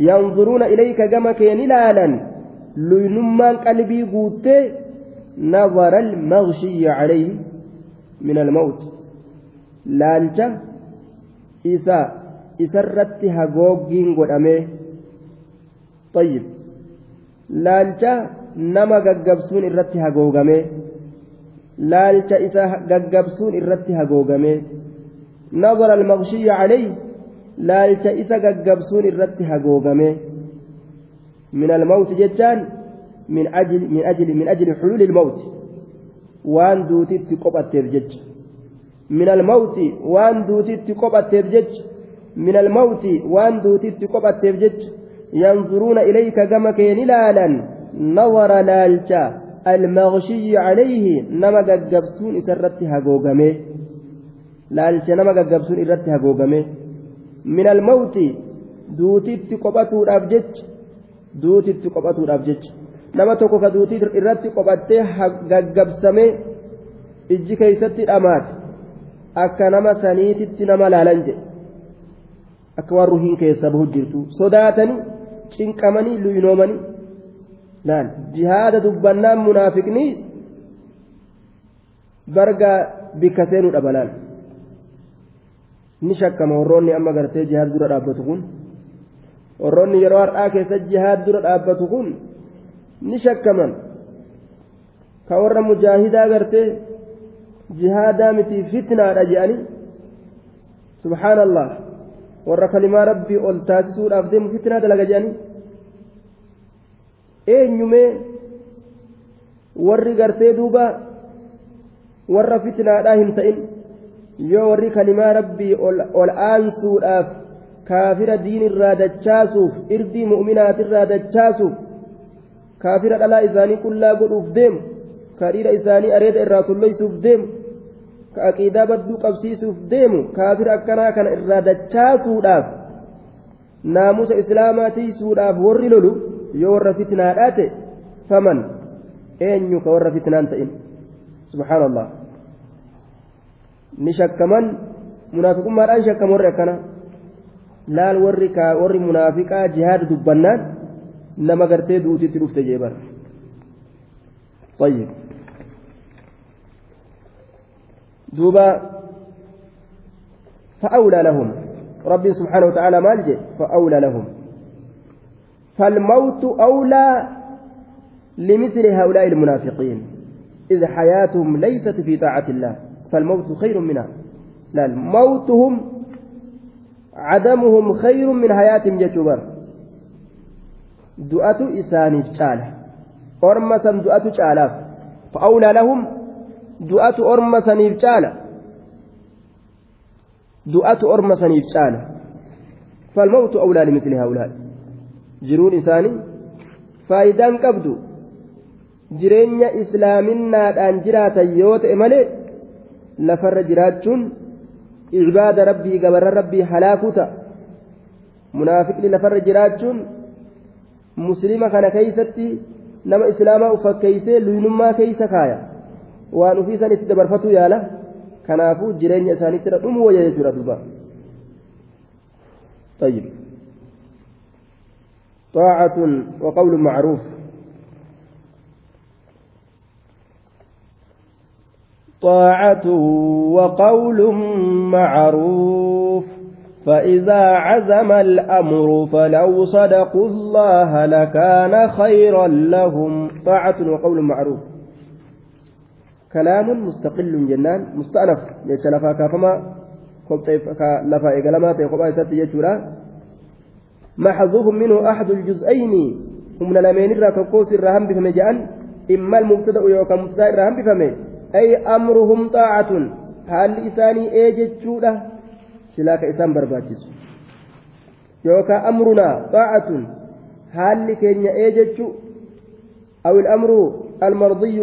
yanzuruuna ilayka gama kee ni laalan luynummaan qalbii guuttee نظر المغشي عليه من الموت لالجه isa isarratti hagooggiin godhamee tayyib laalcha nama gaggabsuun irratti hagoogamee laalcha isa gaggabsuun irratti hagoogamee nazara almaqshiyya calayh laalcha isa gaggabsuun irratti hagoogamee min almawti jechaan min ajli min ajli min ajli xuluuli ilmawti waan duutitti qophatteef jecha من الموت وان دوتيت قبت جج. من الموت وان دوتيت قبت جج. ينظرون إليك كما كين لالا نظر لالجا المغشي عليه نما قبسون إسرت هقوقمي لالجا نما قبسون إسرت هقوقمي من الموت دوتيت قبتو أبجج. duutitti qophatuudhaaf jecha. Nama tokko ka duutii irratti qophattee gaggabsamee ijji keeysatti dhamaate akka nama saniititti nama laalan jedhe. Akka waan ruhiin keessa bahu jirtu. Sodaatanii cinqamanii luynoomanii laal jihaada dubbannaan munaafiqnii bargaa bikka seenuu dhaba laal ni shakkama warroonni amma gartee jihaada dura dhaabbatu kun. Warroonni yeroo har'aa keessa jihaad dura dhaabbatu kun ni shakkaman. Ka warra mujaahidaa gartee jihaadaa miti fitnaadha jedhanii subhaanallah. Warra kalimaa rabbii ol taasisuudhaaf deemu fitnaa dalaga jedhanii eenyumee warri gartee duuba warra fitnaadhaa hin ta'in. Yoo warri kalimaa rabbii ol aansuudhaaf kaafira diinirraa dachaasuuf irdii mu'minaatirraa dachaasuuf kaafira dhalaa isaanii qullaa godhuuf deemu ka dhiira isaanii areeda irraa solloysuuf deemu ka aqiidaa badduu qabsiisuuf deemu kaafira akkanaa kana irraa dachaasuudhaaf naamusa islaamaa tiisuudhaaf warri lolu yoo warra fitnaadhaa ta'e faman eenyu ka warra fitnaan ta'in subhaanallah ni shakkaman munaafiqummaadhaan shakkama warri akkana laal warri warri munaafiqaa jihaada dubbannaan nama gartee duutitti dhufte jee bara. طيب دوبا فأولى لهم ربي سبحانه وتعالى مالجئ فأولى لهم فالموت أولى لمثل هؤلاء المنافقين إذ حياتهم ليست في طاعة الله فالموت خير منها لا موتهم عدمهم خير من حياتهم جتبر دؤة إساني جالة أرمسا دؤة جالاف فأولى لهم دؤة أرمسا جالة دؤة أرمسا جالة فالموت أولى لمثل هؤلاء. jiruun isaanii faayidaan qabdu jireenya islaaminaadhaan jiraatan yoo ta'e malee lafarra jiraachuun gabarra rabbii halaakuu ta'a munaafiqni lafarra jiraachuun muslima kana keeysatti nama islaamaa ufakkeeysee luynummaa keeysa kaaya waan ufiisan itti dabarfatu yaala kanaafuu jireenya isaaniitti dhumu wayya jechuudha duuba طيب طاعة وقول معروف طاعة وقول معروف فإذا عزم الأمر فلو صدقوا الله لكان خيرا لهم. طاعة وقول معروف. كلام مستقل جنان مستأنف. يتلفا كافما لفا إقلما تيقبا يسات يجورا. محذوف منه أحد الجزئين. هم لمن الركوكوس الرهم بفمجان. إما المبتدأ يوكا مبتدأ الرهم بفمه. أي أمرهم طاعة هل إساني إيجتشوده silaa ka isaan barbaachisu yookaan amrunaa xaa'atun haalli keenya ee jechu أو الأمر المرضي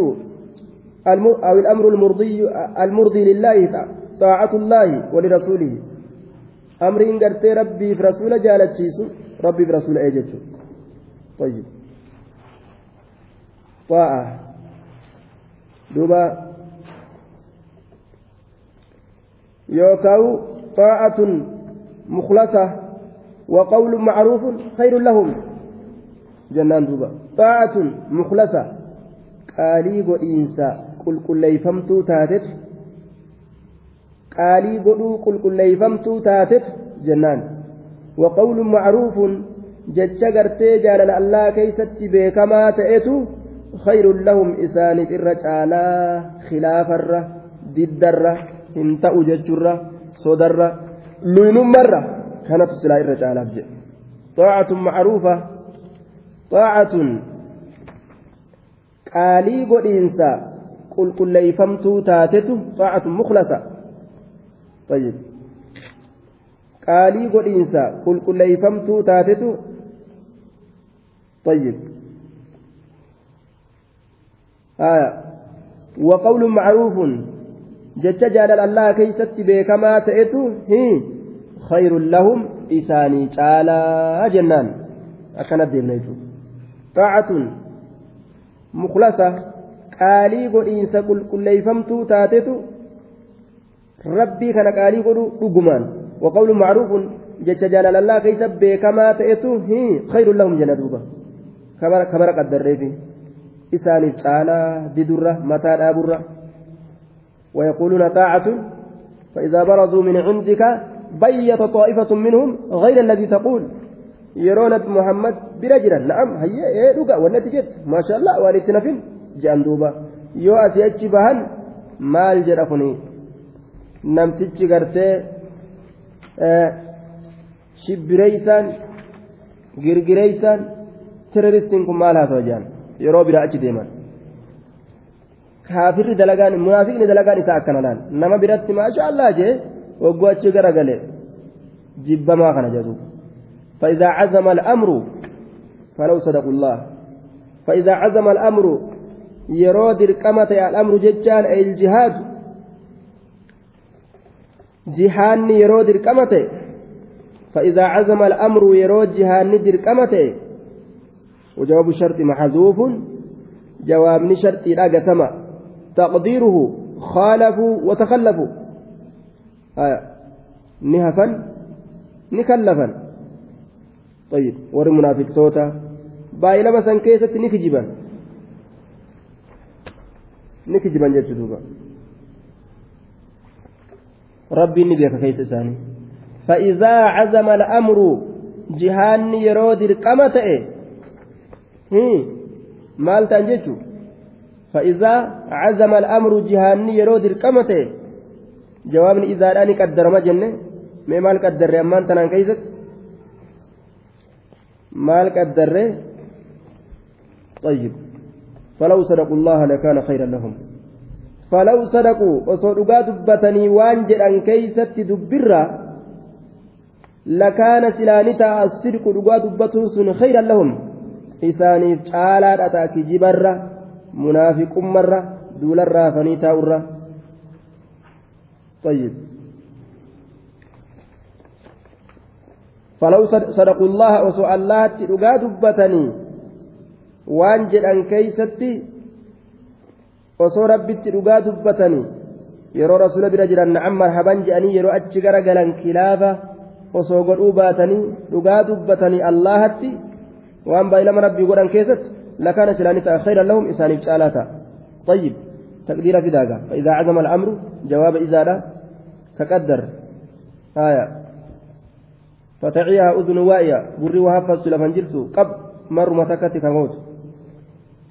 أو الأمر المرضي المرضي لله طاعة الله ولرسوله أمر إن قرت ربي في رسول جالت ربي في رسول أجت طيب طاعة دوبا يوكاو طاعة مخلصة وقول معروف خير لهم جنان دوبا طاعة مخلصة قالي قئينسا قل قل ليفمتو تاتت قالي قلو قل قل ليفمتو تاتت جنان وقول معروف jecha gartee jaalala allaa keeysatti beekamaa ta'etu khayrun lahum isaaniif irra caalaa khilaafarra diddarra hin ta'u jechurra sodarra luynummarra kanatu silaa irra caalaaf jedhe xaacatun macruufa xaacatun qaalii godhiinsa qulqulleeyfamtuu taatetu xaacatun muklasa طيب qaalii godhiinsa qulqulleeyfamtuu taatetu طيب آية وقول معروف jecha jaalala keeysatti beekamaa ta'etu khayrun lahum isaanii caalaa jennaan akkana deemna jechuudha xaacatun muklasa qaalii godhiinsa qulqulleeyfamtuu taatetu rabbii kana qaalii godhu dhugumaan waqawlu macruufun jecha jaalala allah keeysa beekamaa ta'etu khayrun lahum jenna duuba kabara qaddarreefi isaaniif caalaa didurra mataa dhaaburra ويقولون طاعة فإذا برزوا من عندك بيت طائفة منهم غير الذي تقول. يرون محمد برجلا نعم هيا إيه دقا والنتيجة ما شاء الله والدتنا فين جان دوبا. يو أسيتش بهن maal jedha kuni namtichi gartee shibbireeysaan girgireeysaan teroristiin kun maal haasawa jedhan yeroo biraa achi deeman kaafirri dalagaan munaafiqni dalagaan isaa akkana laal nama biratti maasha allah jee waggoo achi garagale jibbamaa kana jedhu. فإذا عزم الأمر فلو صدقوا الله فإذا عزم الأمر يرود القمة الأمر ججان أي الجهاد جهان يرود القمة فإذا عزم الأمر يرود جهان القمة وجواب الشرط محذوف جواب شرط لا قسم تقديره خالفوا وتخلفوا. آية. نهفا نكلفا. طيب ور منافق توتا. باي لما سن نكجبا. نكجبا جت دوبا ربي نبيك كيس ثاني فإذا عزم الأمر جهان يرود القمة إيه؟ مال تنجتو فإذا عزم الأمر جهان يرود القمة جواب إذا الآن قدر ما جنة ما مال قدر أمان تنان كيست maal qaddarre طيب فلو صدقوا الله لكان خيرا لهم فلو صدقوا waan jedhan keeysatti dubbirra lakaana silaani ta'a asidqu dhugaa dubbatuun sun khayran lahum isaaniif caalaadha ta'a kijibarra munaafiqummarra duularraa hafanii taa'urra طيب فلو صدقوا الله وسوء الله تلقى دبتني waan jedhan keeysatti osoo rabbitti dhugaa dubbatanii yeroo rasuula bira jiran na'am marhaban jedhanii yeroo achi gara galan kilaafa osoo godhuu baatanii dhugaa dubbatanii allahatti waan baay'ilama rabbii godhan keessatti لكان سلاني خيرا لهم إسانيف شالاتا. طيب تقدير في ذاك. فإذا عزم الأمر جواب إذا لا تقدر. آية. فتعيها أذن واعية بري وهفز لفنجلت قب مر متكتك موت.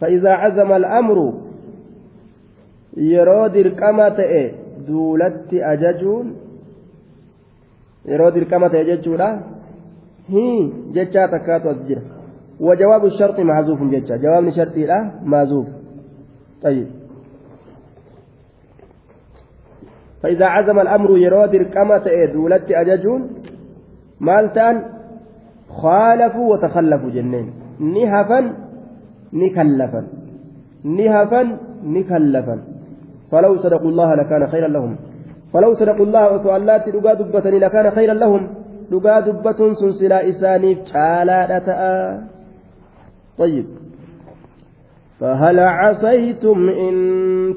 فإذا عزم الأمر yeroo dirqama ta'e duulatti ajajuun yeroo dirqama ta'e jechuudha jechaa takkaatu as jira وجواب الشرط محذوف جدا. جواب الشرط لا محذوف طيب. فإذا عزم الأمر يرود ركمة دولت أججون. مالتان. خالفوا وتخلفوا جنين. نهفا نكلفا. نهفا نكلفا. فلو صدقوا الله لكان خيرا لهم. فلو صدقوا الله وسؤالات لقى دبة لكان خيرا لهم. لقى دبة سنسلا إسانيف. شالا طيب. فهل عسيتم إن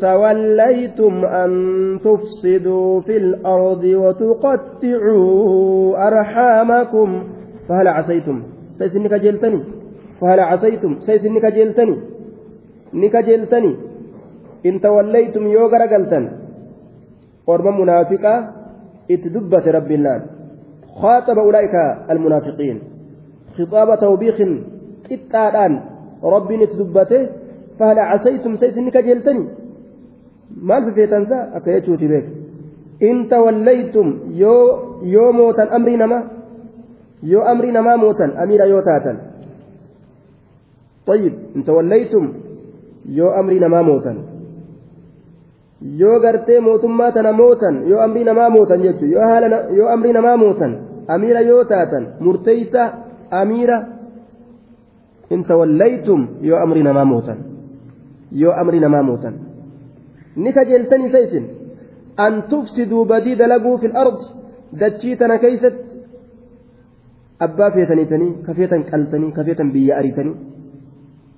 توليتم أن تفسدوا في الأرض وتقطعوا أرحامكم؟ فهل عسيتم؟ سيسنك جلتني. فهل عسيتم؟ سيسنك جلتني. نك جلتني. إن توليتم يوغر قلتن ورم منافقة اتدبت رب الله خاطب أولئك المنافقين. خطاب توبيخ qixxaadhaan rabbiin itti dubbate fahala casaytum sa isinni kajeeltani maal fifeetansa akka jechuuti beek in tawallaytum yoo yoo mootan amrii namaa yoo amrii namaa mootan amiira yoo taatan طيب in tawallaytum yoo amrii namaa mootan yoo gartee mootummaa tana mootan yoo amrii namaa mootan jechuun yoo haala yoo amrii namaa mootan amiira yoo taatan murteeysa amiira tawallaytum yoo amri namaa mootan yoo amri namaa mootan ni kajeeltanii isa isin an tufsiduu badii dalaguu fi ardi dachii tana keeysatti abbaa feetaniitanii kafeetan qaltanii kafeetan biyya ariitanii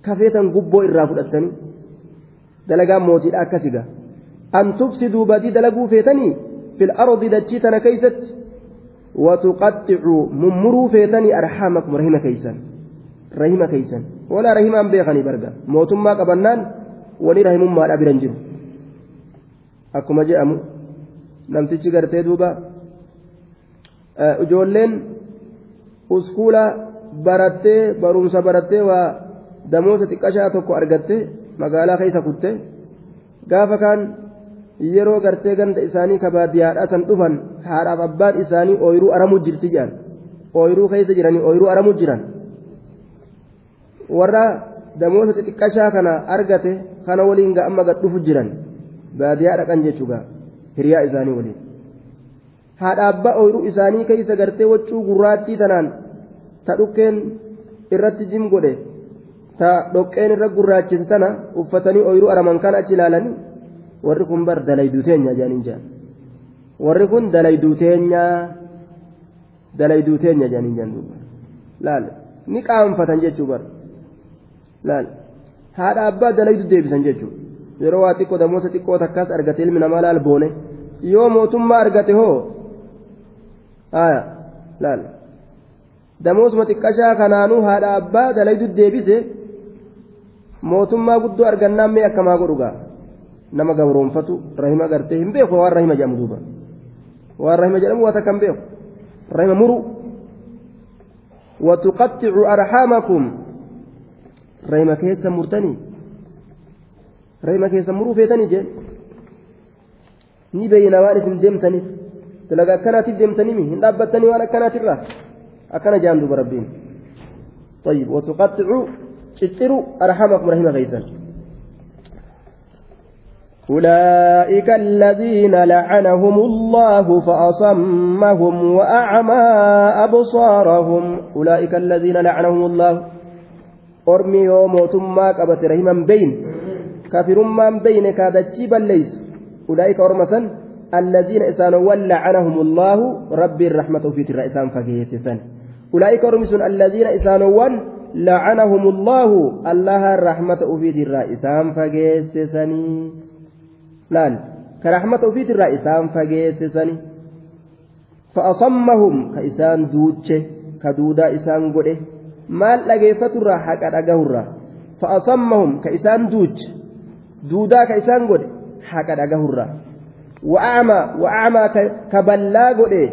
kafeetan gubboo irraa fudhattanii dalagaan mootiidha akkasiga an tufsiduu badii dalaguu feetanii fi ardi dachii tana keeysatti وتقطعوا ممروا فيتني أرحامكم رحمة كيسان rahima keeysan walaa rahimaan beekanii barga mootummaa qabannaan wani rahimummaadha biran jiru akkuma jedhamu namtichi gartee duuba ijoolleen uskuula barattee barumsa barattee waa damoosa xiqqashaa tokko argatte magaalaa keessa kutte gaafa kaan yeroo gartee ganda isaanii kabaadiyyaadhaa san dhufan haadhaaf abbaan isaanii ooyiruu aramuu jirti jedhan ooyiruu keessa jiranii ooyiruu aramuu jiran warra damoosa xixiqqashaa kana argate kana waliin ga amma gad dhufu jiran baadiyaa dhaqan jechuudha hiriyaa isaanii waliin haadha abbaa ooyiruu isaanii keessa gartee waccuu gurraattii tanaan ta dhukkeen irratti jim godhe ta dhoqqeen irra gurraachise tana uffatanii ooyiruu araman kan achi ilaalanii warri kun bar dalayduu teenya jedhaniin jedhan warri kun dalayduu teenya dalayduu teenya jedhaniin jedhan duuba laal ni qaanfatan jechuu bar laal haadha abbaa dalaydu deebisan jechuudha yeroo waa xiqqoo damoosa xiqqoo takkaas argate ilmi namaa laal boone yoo mootummaa argate hoo haya laal damoosuma xiqqashaa kanaanuu haadha abbaa dalaydu deebise mootummaa guddoo argannaan mee akkamaa godhugaa nama gabroonfatu rahima gartee hin beeku waan rahima jedhamu duuba waan rahima jedhamu waa takka hin beeku rahima muru وتقطع أرحامكم rayma keessa murtanii rayma keessa muruu feetanii jeen ni beeyna waan isin deemtaniif dalaga akkanaatiif deemtanimi hin dhaabbattanii waan akkanaatirraa akkana jaan duuba rabbiin طيب وتقطعوا تشتروا أرحامكم رحمة غيثا أولئك الذين لعنهم الله فأصمهم وأعمى أبصارهم أولئك الذين لعنهم الله ormi yoo mootummaa qabate rahiman beyn kafirummaan beyne kaadachii balleeysu ulaa'ika orma san الذين إسانوان لعنهم الله ربي الرحمة في ترى إسان فقيت سن أولئك رمس الذين إسانوان لعنهم الله الله الرحمة أفيد الرئيسان فجيسسني لال كرحمة أفيد الرئيسان فجيسسني فأصمهم كإسان دوتشه كدودا إسان قده maal dhageeffaturraa haqa dhagahurraa fa'asammahum ka isaan duuche duudaa ka isaan godhe haqa dhagahurraa wa'aamaa wa'aamaa ka ballaa godhe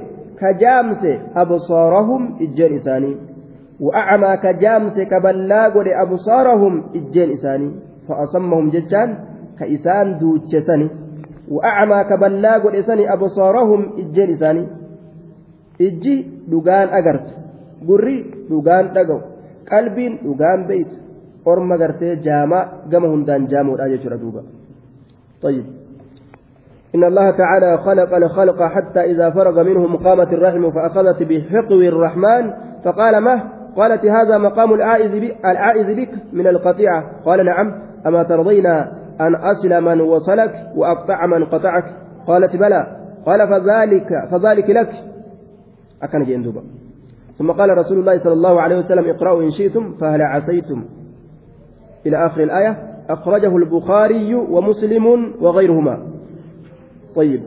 ka jaamse absaarahum ijjeen isaanii wa'aamaa ka jaamse ka ballaa godhe absaarahum ijjeen isaanii fa'asammahum jechaan ka isaan duuche sani wa'aamaa ka ballaa godhe sani absaarahum ijjeen isaanii ijji dhugaan agartu gurri dhugaan dhaga'u qalbiin dhugaan beeytu orma gartee jaamaa gama hundaan jaamuudha jechuudha duuba. طيب إن الله تعالى خلق الخلق حتى إذا فرغ منهم قامت الرحم فأخذت بحقو الرحمن فقال ما قالت هذا مقام العائذ بك من القطيعة قال نعم أما ترضين أن أصل من وصلك وأقطع من قطعك قالت بلى قال فذلك فذلك لك أكن جندوبا ثم قال رسول الله صلى الله عليه وسلم اقرأوا إن شئتم فهل عسيتم. إلى آخر الآية أخرجه البخاري ومسلم وغيرهما. طيب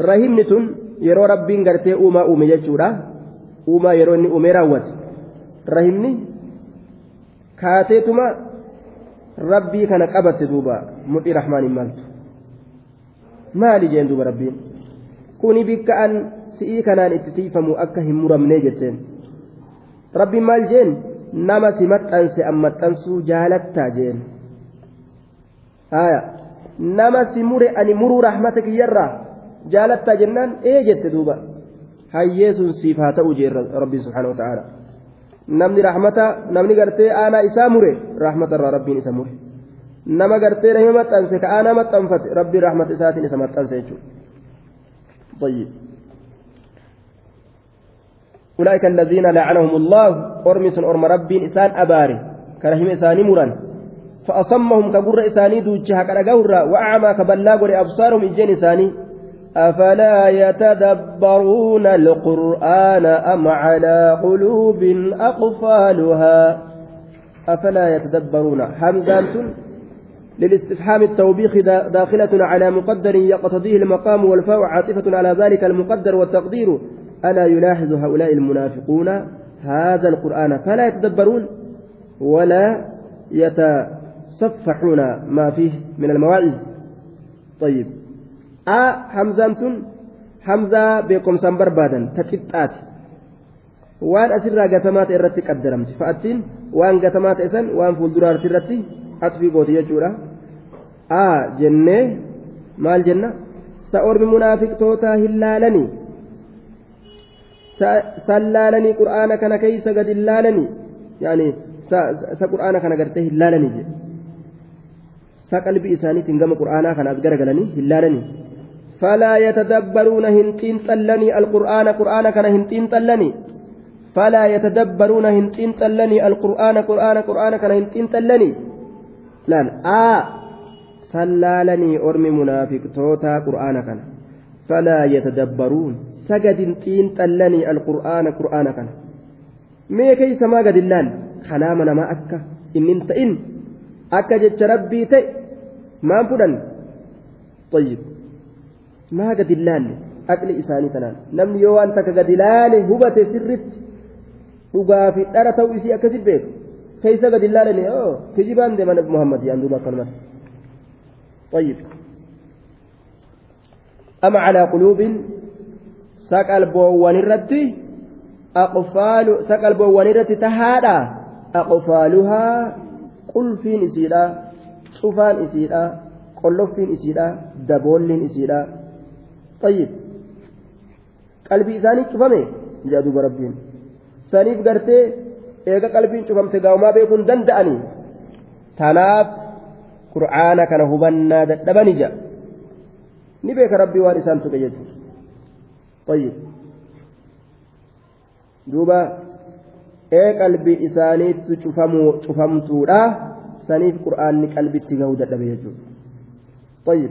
رهمنة يرو ربين قرتي أوما أومي جتشورا. أوما يروني أومي راوت. رهمني كاتيتما ربي كان قبت دوبا. مطي رحمن مالت. maali jeen duba rabbiin kuni bikka an si'ii kanaan itti tiifamu akka hin muramnee jetteen rabbiin maal jeen nama si maxxanse an maxxansuu jaalattaa jeen haya nama si mure ani muruu rahmata kiyyarraa jaalattaa jennaan ee jette duuba hayyee sun siif haa ta'u jee rabbiin subhaanahu ta'aala namni rahmata namni gartee aanaa isaa mure rahmatarraa rabbiin isa mure nama gartee rahima maxxanse ka aanaa maxxanfate rabbiin rahmata isaatiin isa maxxanse jechuudha طيب أولئك الذين لعنهم الله أرمس أرم ربي إسان أباري. كرهم إساني مران. فأصمهم كبر إساني دوجها كرقورا وأعمى كبلاغ أبصارهم إجين إساني. أفلا يتدبرون القرآن أم على قلوب أقفالها؟ أفلا يتدبرون. حمزة للاستفهام التوبيخ داخلة على مقدر يقتضيه المقام والفاء عاطفة على ذلك المقدر والتقدير. ألا يلاحظ هؤلاء المنافقون هذا القرآن فلا يتدبرون ولا يتصفحون ما فيه من المواعظ طيب آ حمزة حمزة بكم سنبر بادا تكتات asirraa gatamaata irratti qaddaramti fa'attiin waan gatamaata isan waan fuulduraarti irratti atfii gooti jechuudha aa jennee maal jenna sa ormi munaafiqtoota hin laalanii san laalanii qur'aana kana keeysa gad hin laalanii yaani sa qur'aana kana gartee hin laalanii jedhe sa qalbii isaaniitiin gama qur'aanaa kanaas garagalanii hin laalanii فلا يتدبرون هنتين تلني القرآن قرآن كان هنتين تلني فلا يتدبرون هنتين تلني القرآن قرآن قرآن كان هنتين تلني لأن آ سلالني أرمي منافق توتا قرآن كان فلا تلني القرآن قرآن كان مي كيس ما قد اللان خنامنا ما أكا إن انت إن أكا جتش ربي تي ما فدن طيب قد اللان aqli isaanii tanaan namni yoo waan takka gadi laale hubate sirritti dhugaa fi dhara ta'uu isii akkasi beeku keessa gadi laalani oo kijibaan deeman muhammad yaan duuba akkanumatti طيب أما على قلوب سقل بوان الرتي أقفال سقل بوان الرتي تهادا أقفالها قل فين إسيلا شوفان إسيلا قلوفين إسيلا دبولين إسيلا طيب duuba rabbiin saniif gartee eega qalbiin cufamte gaa'umaa beekuun danda'anii tanaaf qur'aana kana hubannaa dadhabani jedha ni beeka rabbii waan isaan tuqe jechuudha طيب. دوبا إيه قلبي اساني تشوفمو تشوفمتو لا سنيف قراني قلبي تيغاو دبيجو طيب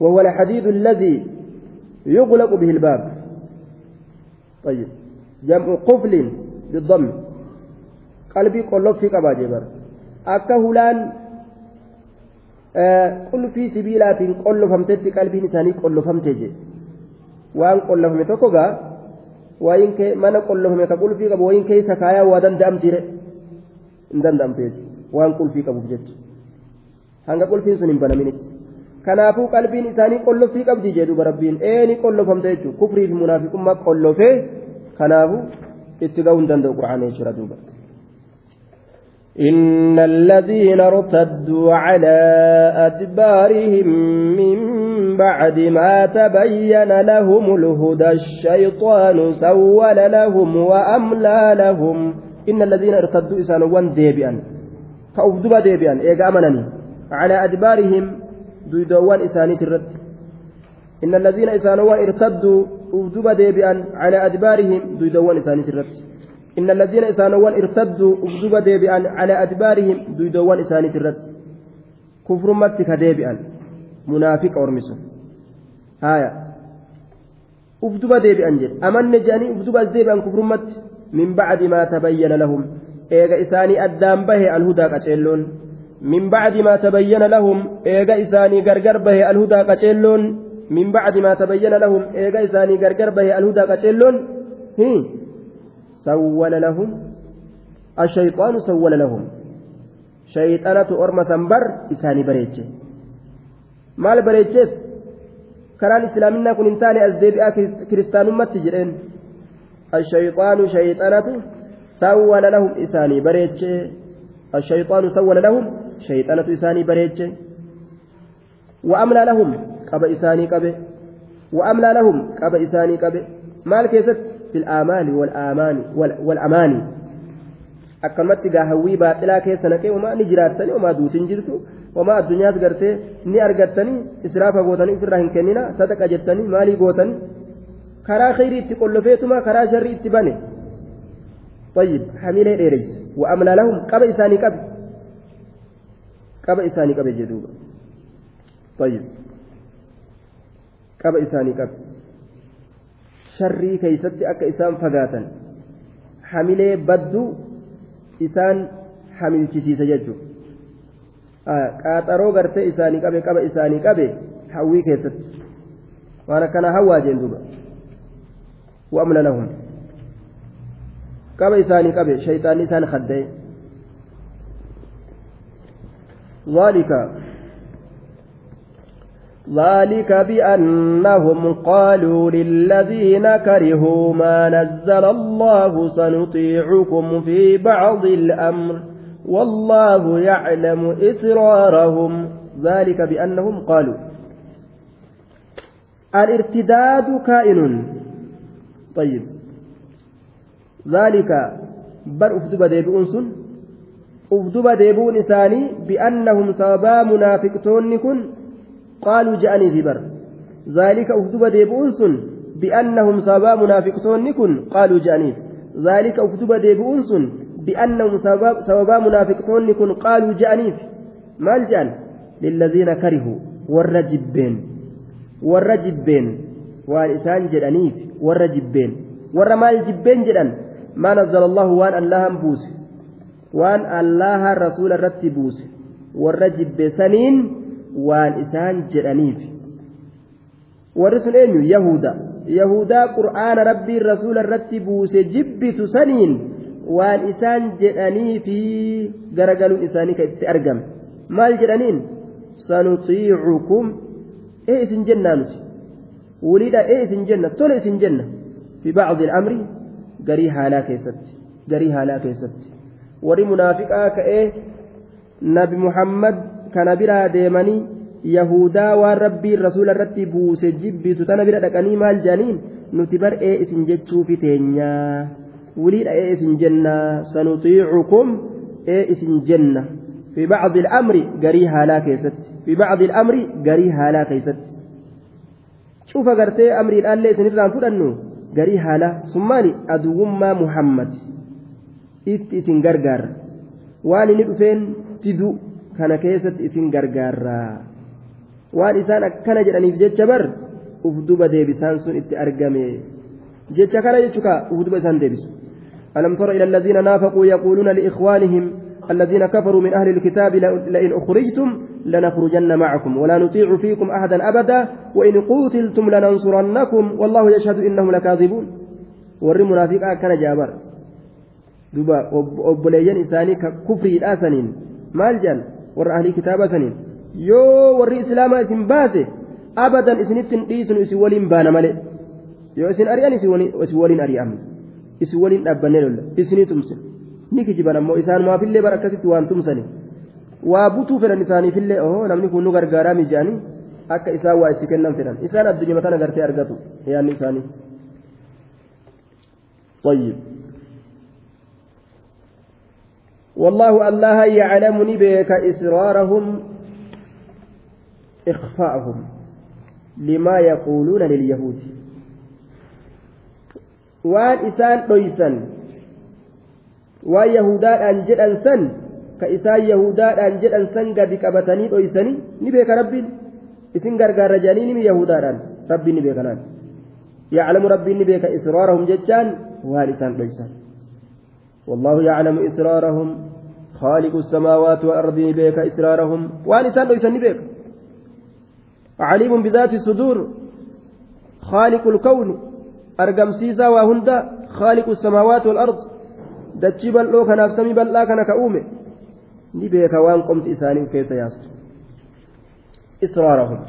وهو الحديد الذي يغلق به الباب. طيب. جمع قفل بالضم قلبي قلوب في قباجبر اكهولان آه في سبيلات قل فهمتت قلبي نساني قل waan qollofame tokko gaa mana qollofame ka qulfii qabu wayin keessa kaayaa waa danda'amtiire hin danda'amte waan qulfii qabuuf jecha hanga qulfiin sun hin banaminitti kanaafuu qalbiin isaanii qolloffii qabdi jedhu rabbiin eeni qollofamte jechuudha kufrii fi munaafiqummaa qollofee kanaafuu itti ga'uu hin danda'u qura'aana jechuudha duuba. إن الذين ارتدوا على أدبارهم من بعد ما تبين لهم الهدى الشيطان سول لهم وأملى لهم. إن الذين ارتدوا إسانوان ديبئا كأفدب ديبئا إيقا أمنني. على أدبارهم دويدوان إسانيت الرد. إن الذين إسانوان ارتدوا أفدب ديبئا على أدبارهم دويدوان إسانيت الرد. إن الذين إسانوان ارتدوا أفدب ديبئا على أدبارهم دويدوان إسانيت الرد كفر متك ديبئا منافق أرمسو هايا أفدب ديبئا جد أمن جاني أفدب ديبئا كفر مت من بعد ما تبين لهم إيغا إساني أدام به الهدى قتلون من بعد ما تبين لهم إيغا إساني غرغر به الهدى قتلون من بعد ما تبين لهم إيغا إساني غرغر به الهدى قتلون هي سول لهم الشيطان سول لهم. شيطانة أرمى سنبر إساني بريتش maal bareecheef karaan islaaminaa kun hin taane as deebi'aa kiristaanummaatti jedheen الشيطان شيطانة سول لهم إساني بريتش الشيطان سول لهم شيطانة إساني بريتش وأملى لهم قب إساني قب وأملى لهم قب إساني قب مال كيست؟ في الآمال والآمان والأماني akkanumatti gaa hawwii baaxilaa keessa naqee homaa ni jiraattanii homaa duutin jirtu homaa addunyaas gartee ni argattanii israafa gootanii ofirraa hin kennina sadaqa jettanii maalii gootanii karaa khayrii itti qollofeetuma karaa sharrii itti bane طيب حميلة إيريس وأملا لهم قبل إساني قبل قبل إساني قبل جدوب طيب قبل إساني قبل شري كيست أك إسان فقاتا حميلة بدو isaan hamilchisiisa jechuudha qaaxaroo gartee isaanii qabe qaba isaanii qabe hawwii keessatti waan akkana hawwaa jeen duuba wa'amla lahum qaba isaanii qabe shayxaanni isaan kadda'e ذلك ذلك بأنهم قالوا للذين كرهوا ما نزل الله سنطيعكم في بعض الأمر والله يعلم إسرارهم ذلك بأنهم قالوا الارتداد كائن طيب ذلك بر أفدب ديبؤون سن أفدب ديبؤون إساني بأنهم سببا منافقتون كن قالوا جاءني في بر ذلك أفدب ديبؤون سن بأنهم سببا منافقتون كن قالوا جاءني ذلك أفدب ديبؤون سن بأنهم سببا منافقتون كن قالوا warra jibbeen waan isaan jedhaniif warra jibbeen warra maal jibbeen jedhan maa nazzala allahu waan allahan buuse waan allaha rasuula irratti buuse warra jibbe saniin waan isaan jedhaniif. Warri sun eenyu? Yahuda yahudaa qur'aana rabbiin rasuula irratti buuse jibbitu saniin waan isaan jedhaniifi garagaluun isaanii kan itti argame maal jedhaniin? Sanutiicukum. Ee isin jennaa nuti. Waliidha ee isin jenna. Tole isin jenna. Fi bacdi al'amri garii haalaa keessatti garii haalaa keessatti. Warri munaafiqaa ka'ee nabi muhammad kana biraa deemanii yahudaa waan rabbiin rasuula irratti buuse jibbitu tana bira dhaqanii maal jedhaniin? Nuti bar'ee isin jechuufi teenyaa wiliidha ee isin jenna. Sanutiicukum ee isin jenna. Fi bacdi al'amri garii haalaa keessatti. Fi bacdi al'amri garii haalaa keessatti. Cufa gartee amriidhaallee isinirraan fudhannu garii haalaa. Summaani aduwummaa muhammad. Itti isin gargaarra waan inni dhufeen? Tiduu تدو كان كيست إسن قرقر وان إسان كان جراني في جتش بر أفدوبا ديبسان سن إت أرقمي جتش كان جتشكا أفدوبا إسان ديبس ألم تر إلى الذين نافقوا يقولون لإخوانهم الذين كفروا من أهل الكتاب لئن أخرجتم لنخرجن معكم ولا نطيع فيكم أحدا أبدا وإن قوتلتم لننصرنكم والله يشهد إنهم لكاذبون ور منافقا كان جابر duba obboleeyyan isaanii ka kufriidhaa saniin maal jedhan warra ahlii kitaaba saniin yoo warri islaamaa isin baase abadan isinitti hin dhiisnu isin waliin baana malee yoo isin ari'an isin waliin ari'amne isin waliin dhaabbannee lolla isinii tumse ni kijiban ammoo isaan maafillee bara akkasitti waan tumsani waa butuu fedhan isaaniifillee oo namni kun nu gargaaraa mijaanii akka isaan waa itti kennan fedhan isaan addunyaa tana gartee argatu yaanni isaanii. طيب والله الله يعلمني بك إسرارهم إخفاءهم لما يقولون لليهود yahudaadhaan jedhan san ka isaan yahudaadhaan jedhan san gadi qabatanii dhoysanii ni beeka rabbiin isin gargaarra jedhanii ni yahudaadhaan rabbiin ni beekanaan yaclamu rabbiin ni beeka israarahum jechaan waan isaan dhoysan والله يعلم إسرارهم خالق السماوات والأرض بك إسرارهم وأن ليسن بك عليم بذات الصدور خالق الكون hunda khaaliqu samaawaati wal ard dachii bal'oo kanaaf samii bal'aa kana ka uume ni beeka waan qomti isaanii keessa israarahum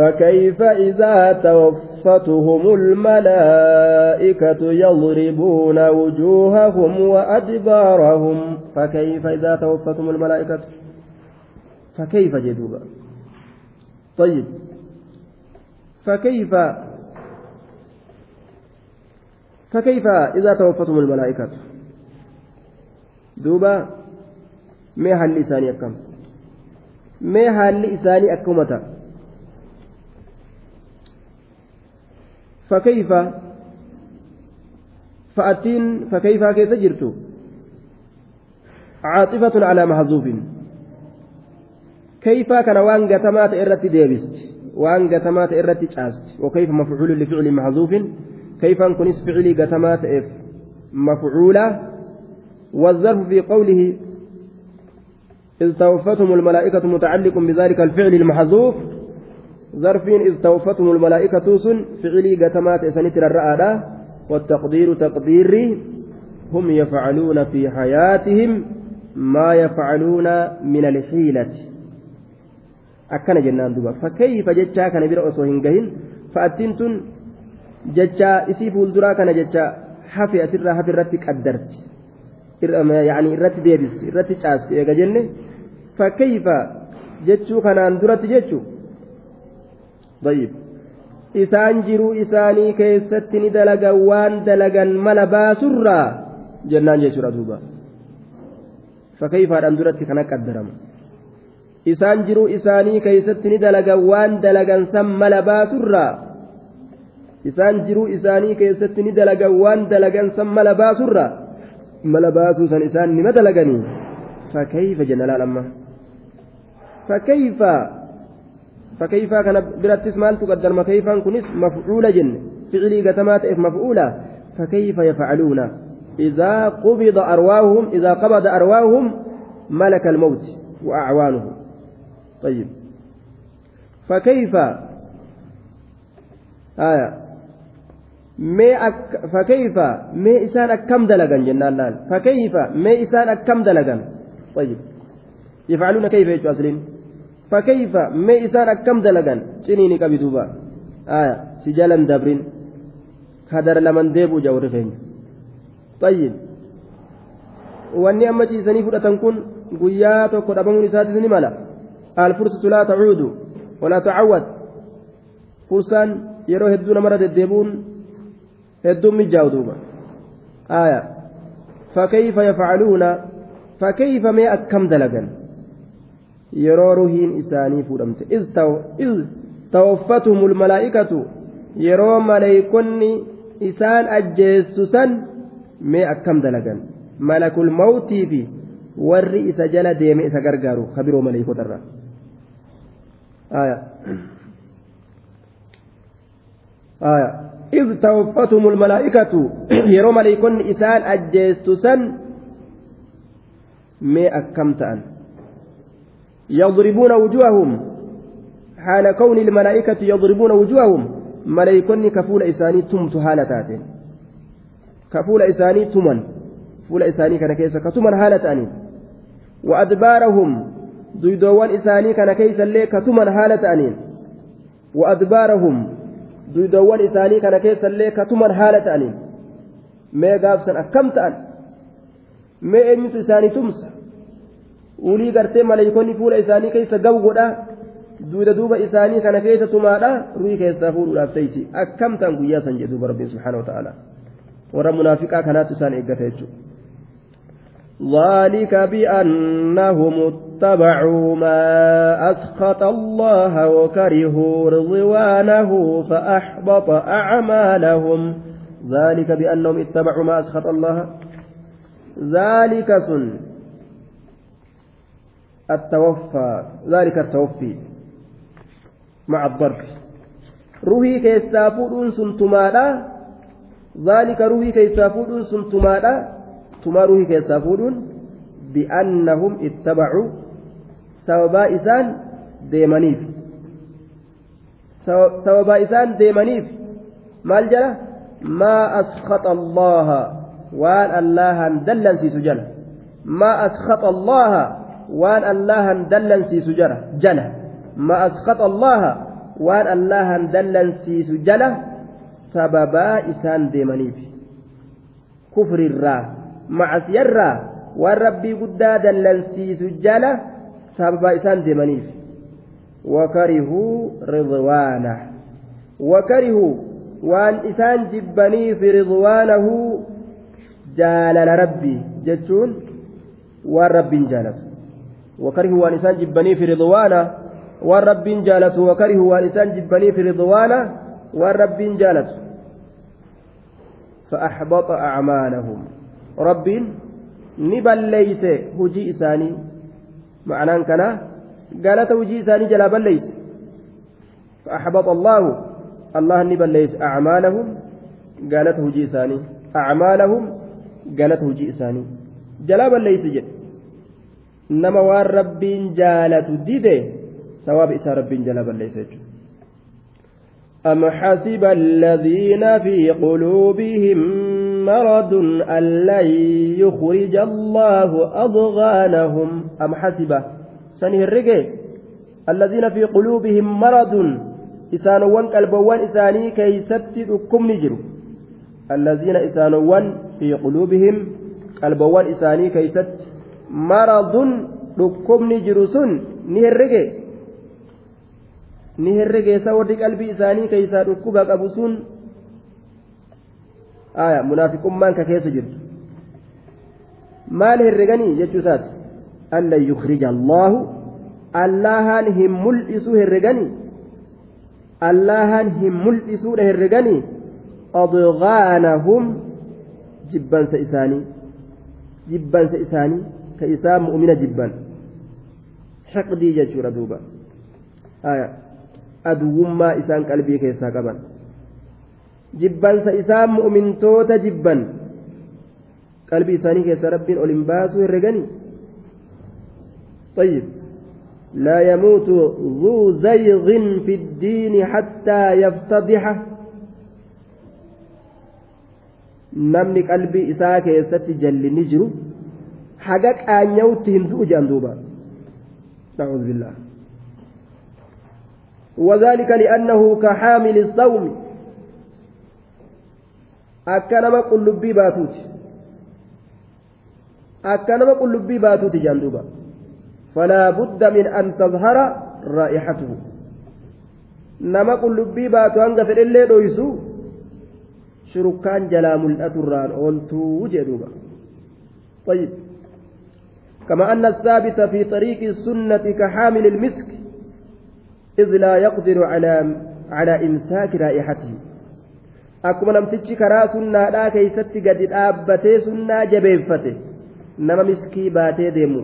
فكيف إذا توفتهم الملائكة يضربون وجوههم وأدبارهم؟ فكيف إذا توفتهم الملائكة؟ فكيف جدوبا؟ طيب فكيف فكيف إذا توفتهم الملائكة؟ دوبا ما هل لساني أكم؟ ما هل لساني أكمتا فكيف؟ فأتين فكيف كيف جرت عاطفة على محذوف كيف كان وان قتمات إرتي ديبست؟ وان قتمات إرتي جاست. وكيف مفعول لفعل محذوف كيف أن كنس فعلي قتمات إف؟ مفعولة والظرف في قوله إذ توفتهم الملائكة متعلق بذلك الفعل المحذوف. ظرف إذ توفتهم الملائكة سن فعلي قتمات إسانيتر الرأى والتقدير تقديري هم يفعلون في حياتهم ما يفعلون من الحيلة. أكن جنان دوبا. فكيف جتشا كان بير أصوهن قهن فأتنتن جتشا إسي فولدرا كان جتشا حفي أسر حفي الرتك أدرت يعني الرت ديبس الرت شاس فكيف جتشو كان أندرت جتشو؟ Isaan jiruu isaanii keessatti ni dalagan waan dalagan mala baasurraa jennaan jechuudha duuba fakkeeffaadhaan duratti kana qaddarama isaan jiruu isaanii keessatti ni dalagan waan dalagan san mala baasurraa isaan jiruu isaanii keessatti ni dalagan waan dalagan san mala baasurraa mala baasuu san isaan nima dalaganii fakkeeffa jenna laal amma fakkeeffa. فكيف كان براتس مال تقدر كيف كنس مفعولة جن. فعلي قتمات إف مفعولة فكيف يفعلون؟ إذا قبض أرواحهم إذا قبض أرواحهم ملك الموت وأعوانه. طيب. فكيف؟ آية. ما أك فكيف؟ ما إسان أكم دلغن جنان لال فكيف؟ ما إسان أكم دلغن طيب. يفعلون فكيف ما إسان أكم دلغن سنيني كبدوبا آية سجالا دبرين كدر لمن ديبو جور فين طيب amma ciisanii fudhatan kun guyyaa tokko dhabamuun isaatis ni mala alfursatu laa tacuudu walaa tacawwad fursaan yeroo hedduu namarra deddeebuun hedduun mijaa'u duuba aya fakayfa yafcaluuna fakayfa mee akkam dalagan yeroo ruhiin isaanii fuudhamte iz tawaffatuhum lmalaa'ikatu yeroo maleeykonni isaan ajjeessu san mee akkam dalagan malakul mawtii fi warri isa jala deeme isa gargaaru kabiroo maleeykotarra aya aya إذ توفتهم الملائكة يروا ملائكون إسان أجيستسا مي أكمت أن يضربون وجوههم. حال كون الملائكة يضربون وجوههم ملائكون كفول إساني تمت هالتاتين كفول إساني تمن. فول إساني كان كيس كتمن هالتانين وأدبارهم ديدوان إساني كان كيس اللي كتمن هالتانين وأدبارهم ديدوان إساني كان كيس اللي كتمن هالتانين mee gaafsan akkam ta'an mee eenyutu isaanii tumsa ulii gartee maleeykonni fuula isaanii keessa gabu godha duuda duuba isaanii kana keessa tumaadha ruhii keessaa fuudhuudhaaf teeyti akkam ta'an guyyaa san jedhu rabbiin subhaanahu ta'ala warra munaafiqaa kanaatu isaan eeggata jechuudha. ذلك بأنهم اتبعوا ما أسخط الله وكرهوا رضوانه فأحبط أعمالهم ذلك بأنهم اتبعوا ما أسخط الله ذلك سن التوفى ذلك التوفي مع الضرب. روحي كيسافون سنتمادا ذلك روحي كيسافون سنتمادا تما روحي كيسافون بأنهم اتبعوا سببا إسان ديمانيف. سببا إسان ديمانيف. جرى ما أسخط الله وأن الله دلن في سجنة. ما أسخط وان الله دلن في سجنة جنة ما أسخط الله وان الله دلن في سجنة سببا إسان ديمانيف كفر الرا معصية الرا والربي قد دلن في سجنة سببا إسان ديمانيف وكرهوا رضوانه وكرهوا waan isaan jibbaniif ridwaanahu jaalala rabbii jechuun waan rabbiin jaalatu. Wakarihu waan isaan jibbaniif ridwaana waan rabbiin jaalatu wakarihu waan isaan jibbaniif ridwaana waan rabbiin jaalatu فأحبط أعمالهم. ربين نبليس هجي إساني. معنى كنا قالت هجي إساني جلا بليس فأحبط الله الله نبليس أعمالهم قالت هجي إساني. أعمالهم قالت هجي إساني. جلا بليس جد إنما وان ربين جالت ديده ثواب إسا ربين جلا بليس جد أم حسب الذين في قلوبهم مرض أن لن يخرج الله أضغانهم أم حسب سنه الرقي الذين في قلوبهم مرض إسانوان قلبوان إساني كيست أكم نجر الذين إسانوان في قلوبهم قلبوان إساني كيست مرض maradun dhukkubni jiru sun ni herrege. Ni heregeesa warri qalbii isaanii keessaa dhukkuba qabu sun. Aya munaafiqummaan ka keessa jirtu. Maal herreganii jechuu isaati? Allan yukrija allaahu allahan hin mul'isuu herreganii? Allahan hin mul'isuudha herreganii? Adgaanahum jibbansa isaanii. Jibbansa isaanii. Mu'mina jibban xiqdii jechuudha duuba aya aduwwummaa isaan qalbii keessaa qaban jibbansa isaan mu'mintoota jibban qalbii isaanii keessaa rabbiin ol hin baasuu herreganii طيب لا يموت ذو زيغ في الدين حتى namni qalbii isaa keessatti jallinni jiru haga qaanyawutti hin du'u jedhan duuba nacuudhu billah وذلك لأنه كحامل الصوم. أكنما قل لبي باتوت. أكنما قل لبي باتوت جندوبا فلا بد من أن تظهر رائحته. نما قل لبي باتو أنك في الليل دويسو. شركان جلا ملأة الران. أولتو جدوبا طيب. كما أن الثابت في طريق السنة كحامل المسك إذ لا يقدر على على إمساك رائحته akkuma namtichi karaa sunnaadhaa keeysatti gadi dhaabbatee sunnaa jabeeffate nama miskii baatee deemu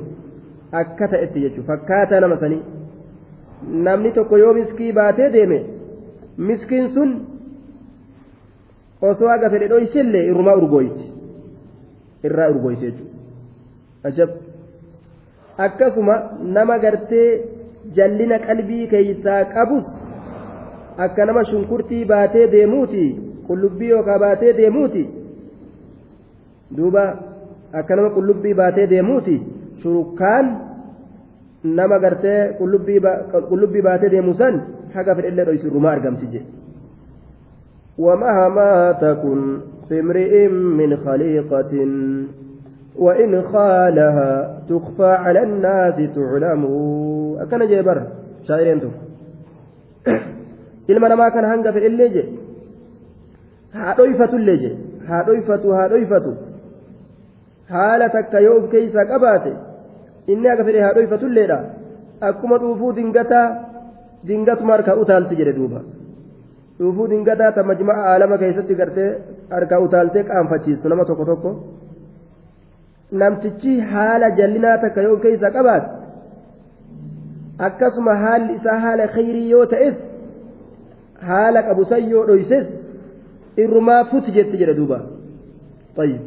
akka ta'etti jechuudha fakkaataa nama sanii namni tokko yoo miskii baatee deeme miskiin sun osoo haga fedhe dhoysillee irrumaa urgooyti irraa urgooyti jechuudha ajab akkasuma nama gartee jallina qalbii keeysaa qabus akka nama shunkurtii baatee deemuuti qullubbii yookaan baatee deemuuti duuba akka nama qullubbii baatee deemuuti shurukkaan nama gartee qullubbii baatee deemu san haga fedhellee dhoysu rumaa argamti jedhe. ومهما تكن في امرئ من خليقة وإن خالها تخفى على الناس تعلم أكن جبر شاعرين ilma namaa kana hanga fedhellee je haa dhoyfatullee je haa dhoyfatu haa dhoyfatu haala takka yoo of keeysaa qabaate inni haga fedhe haa dhoyfatulleedha akkuma dhuufuu dingataa dingatuma harkaa utaalti jedhe duuba dhuufuu dingataa ta majma'a aalama keessatti gartee harkaa utaaltee qaanfachiistu nama tokko tokko Namtichi haala jallinaa takka yoo of keeysaa qabaate akkasuma haalli isaa haala khayrii yoo ta'es haala qabu san yoo dhoyses irrumaa futi jetti jedhe duuba طيب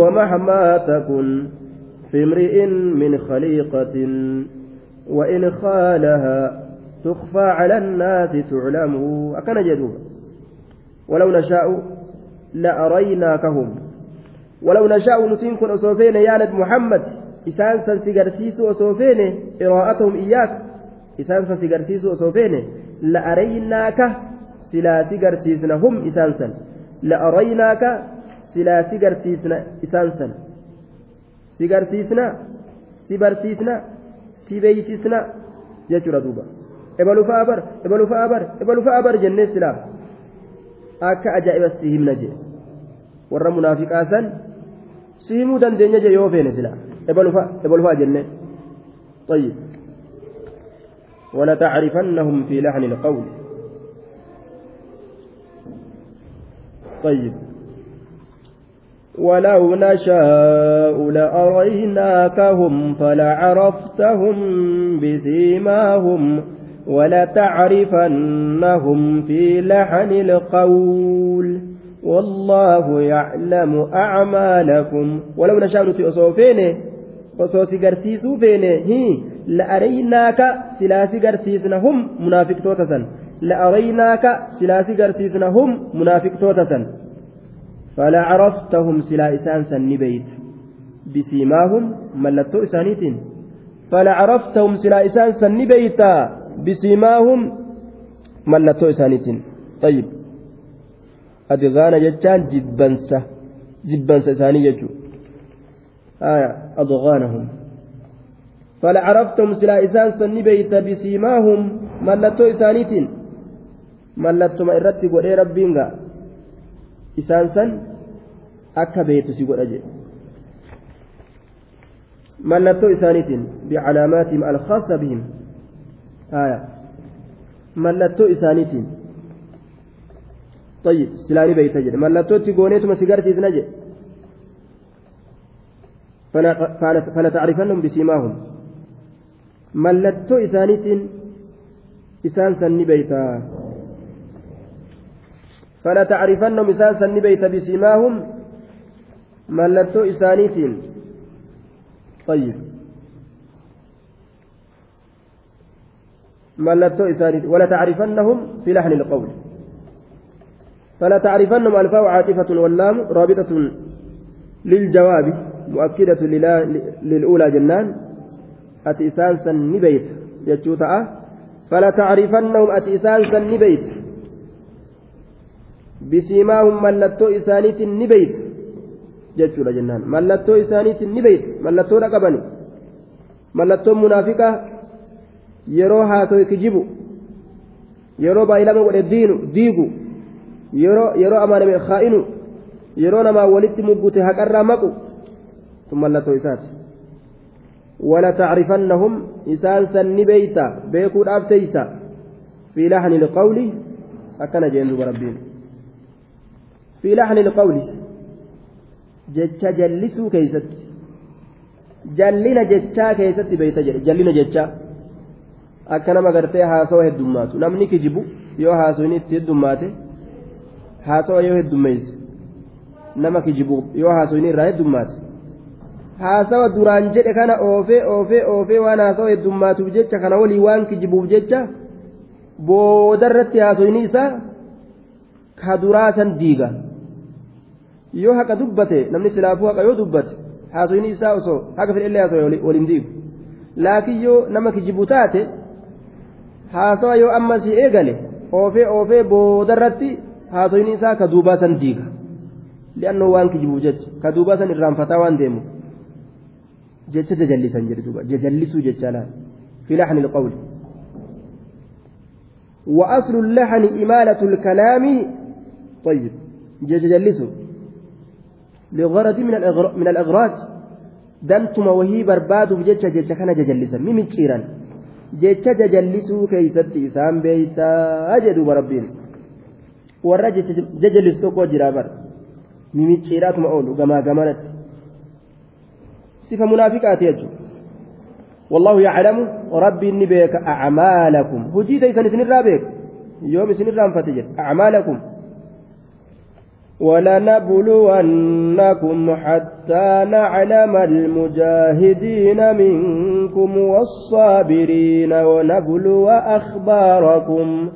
ومهما تكن في امرئ من خليقة وإن خالها تخفى على الناس تعلم أكن جدوب ولو نشاء لأريناكهم ولو نشاء نتنكن أصوفين يا محمد إسان سنسيقرسيس أصوفين إراءتهم إياك si garsiisna hum isaan san la'araynaaka silaa si garsiisna isaan san si garsiisna si barsiisna si beeysisna jechuudha duuba ebalufaa bar ebalufaa bar ebalufaa bar jennee silaa akka ajaa'iba si himna jee warra munaafiqaa san si himuu dandeenya jee yoo feene silaa ebalufaa jennee طيب ولتعرفنهم في لحن القول طيب ولو نشاء لأريناكهم فلعرفتهم بسيماهم ولتعرفنهم في لحن القول والله يعلم أعمالكم ولو نشاء نتي si garsiisuu feene la'araynaaka silaa si garsiisna hum munaafiqtoota san la'araynaaka silaa si garsiisna hum munaafiqtoota san فلعرفتهم سلا إسان سن بيت بسيماهم ملتو إسانيتين فلعرفتهم سلا إسان سن بيتا بسيماهم ملتو إسانيتين طيب أدغانا جتان جبنسة جبنسة إساني يجو آية أضغانهم فلعرفتم سلا إسان سن بيت بسيماهم ملتو إسانيتين. ملتو ما إرتي قد ربينغا. إسان سن أكا بيت سيقول أجي. ملتو إسانيتين بعلاماتهم الخاصة بهم. آية. ملتو إسانيتين. طيب سلاني بيت أجي ملتو تقونيتما سيقرتي نجي فلتعرفنهم بسيماهم. ملتو إسانيت إسان سن بيتا. فلتعرفنهم إسان سن بيتا بسيماهم. ملتو إسانيت طيب. ملتو إسانيت ولتعرفنهم في لحن القول. فلتعرفنهم الفاء عاطفة واللام رابطة للجواب مؤكدة للأولى جنان أتي إسانسا نبيت فلا تعرفنهم أتي إسانسا نبيت بسيماهم ملتو إسانيت نبيت jennaan mallattoo isaaniitiin ni beeyte mallattoo dhaqabani mallattoon munaafiqa yeroo haasoe kijibu yeroo baay'ilama godhe diigu yeroo amaaname kaa'inu yeroo namaa walitti muggute haqarraa maqu sun mallattoo isaati. Wala tacrifannahum isaan san ni beeyta beekuudhaaf teeysa. Fi laxni ilqawli akkana jeen duba rabbiin. Fi laxni ilqawli jecha jallisuu keeysatti. Jallina jechaa keeysatti beeyta jedhe jallina jechaa. Akka nama gartee haasoo heddummaatu. Namni kijibu yoo haasuu inni itti haasawa yoo heddummeeyse nama kijibuuf yoo haasoyni irraa heddummaate haasawa duraan jedhe kana oofee oofee oofee waan haasawa heddummaatuuf jecha kana walii waan kijibuuf jecha boodarratti haasoyni isaa ka duraa san diiga. Yoo haqa dubbate namni silaafuu haqa yoo dubbate haasoyni isaa osoo haqa fedhellee haasawa waliin diigu. Laakiin yoo nama kijibu taate haasawa yoo ammas eegale oofee oofee boodarratti haasoyni isaa ka duubaa san diiga li'annoo waan kijibuuf jecha ka duubaa san irraanfataa waan deemu jecha jajallisan jedhe duuba jajallisuu jecha laal fi laxni ilqawli وأصل اللحن إمالة الكلام طيب ججلسه لغرض من. من الأغراض دمتم وهي برباد بجتش جتش كان ججلسا ممن شيرا جتش ججلسوا كيست إسام بيتا أجدوا بربين warra jajalisu tokko jira bar mimicciiraatuma oolu gamaa gamanatti sifa munaafiqaati jechuudha والله يعلم ربي إني بيك أعمالكم هجيت إذا إذن الرابك يوم إذن الرام أعمالكم ولنبلونكم حتى نعلم المجاهدين منكم والصابرين ونبلو أخباركم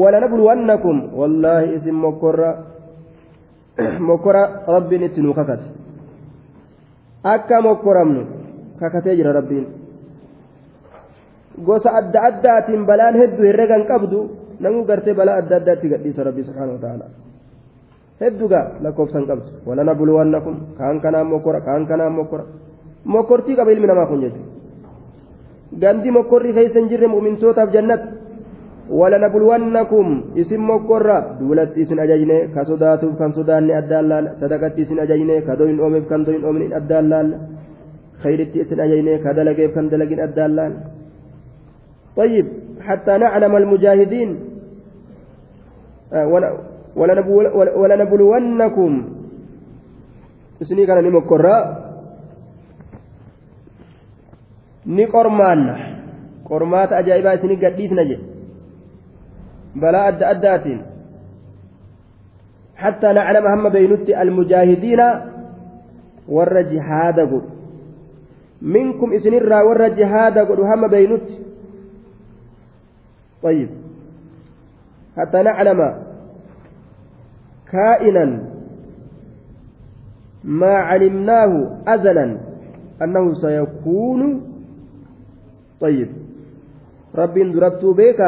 ولنبلونكم والله اسم مكرة مكرة ربي نتنو ككت أكا مكرمن ككتجر ربين gosa adda addaatiin balaan hedduu herregan qabdu namuu gartee balaa adda addaatti gadhiisa rabbi subhaanahu wa ta'ala hedduugaa lakkoofsan qabdu walana bulwannakum kaan kanaan mokora kaan kanaan mokora mokortii qaba ilmi namaa kun jechuudha gandi mokorrii keessa hin jirre mu'mintootaaf jannata ولنبلونكم. اسم مكرة دولت اسم أجيني كصداتف كان صداني أدالال. صدقت اسم أجيني كدوين أومف كان دوين أومن أدالال. خيرت اسم أجيني كدلقيف كان دلقين أدالال. طيب حتى نعلم المجاهدين. ولنبلونكم. اسمي كان نمكرة نقرمان قرمات أجائبا اسمي قديس نجي بلا أدى أدات حتى نعلم هم بينت المجاهدين ور جهاد قل منكم إسنرا ور جهاد قل هم بينت. طيب. حتى نعلم كائنا ما علمناه أزلا أنه سيكون. طيب. رب دربت بك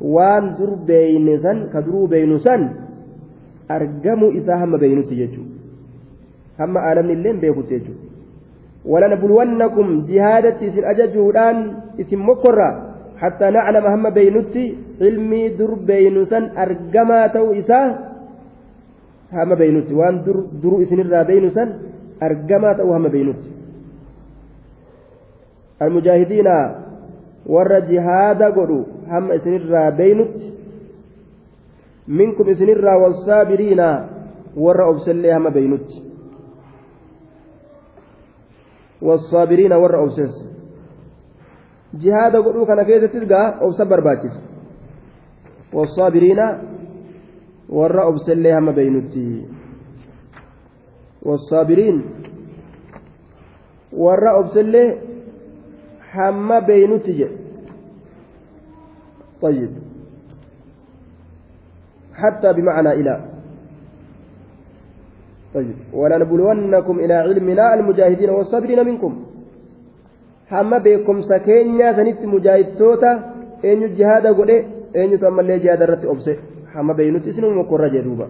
waan dur beeyne san ka duruu beeynu san argamu isaa hamma beeynutti jechuudha hamma aalamni illee beekutti jechuudha ولنبلونكم جهادتي سن أججودان اسم مكرة حتى نعلم هم بينتي علمي در بينسان أرجما تو إساه هم بينتي وان در در اسن الرا بينسان أرجما تو هم بينتي المجاهدين warra jihaada godhu hamma isinirraa beeynutti minkum isinirraa wasaabiriina warra obsellee hamma beeynutti wasaabiriina warra obses jihaada godhuu kana keessattis gaa obsa barbaachisa wasaabiriina warra obsellee hamma beeynutti wasaabiriin warra obsellee hamma beeynutti jedhe طيب حتى بمعنى إلى طيب ولنبلونكم إلى علمنا المجاهدين والصابرين منكم hamma beekumsa keenyaa sanitti mujaahidtoota eenyu jihaada godhe eenyutu ammallee jihaada irratti obse hamma beeynutti isinuma mokkorra jedhuuba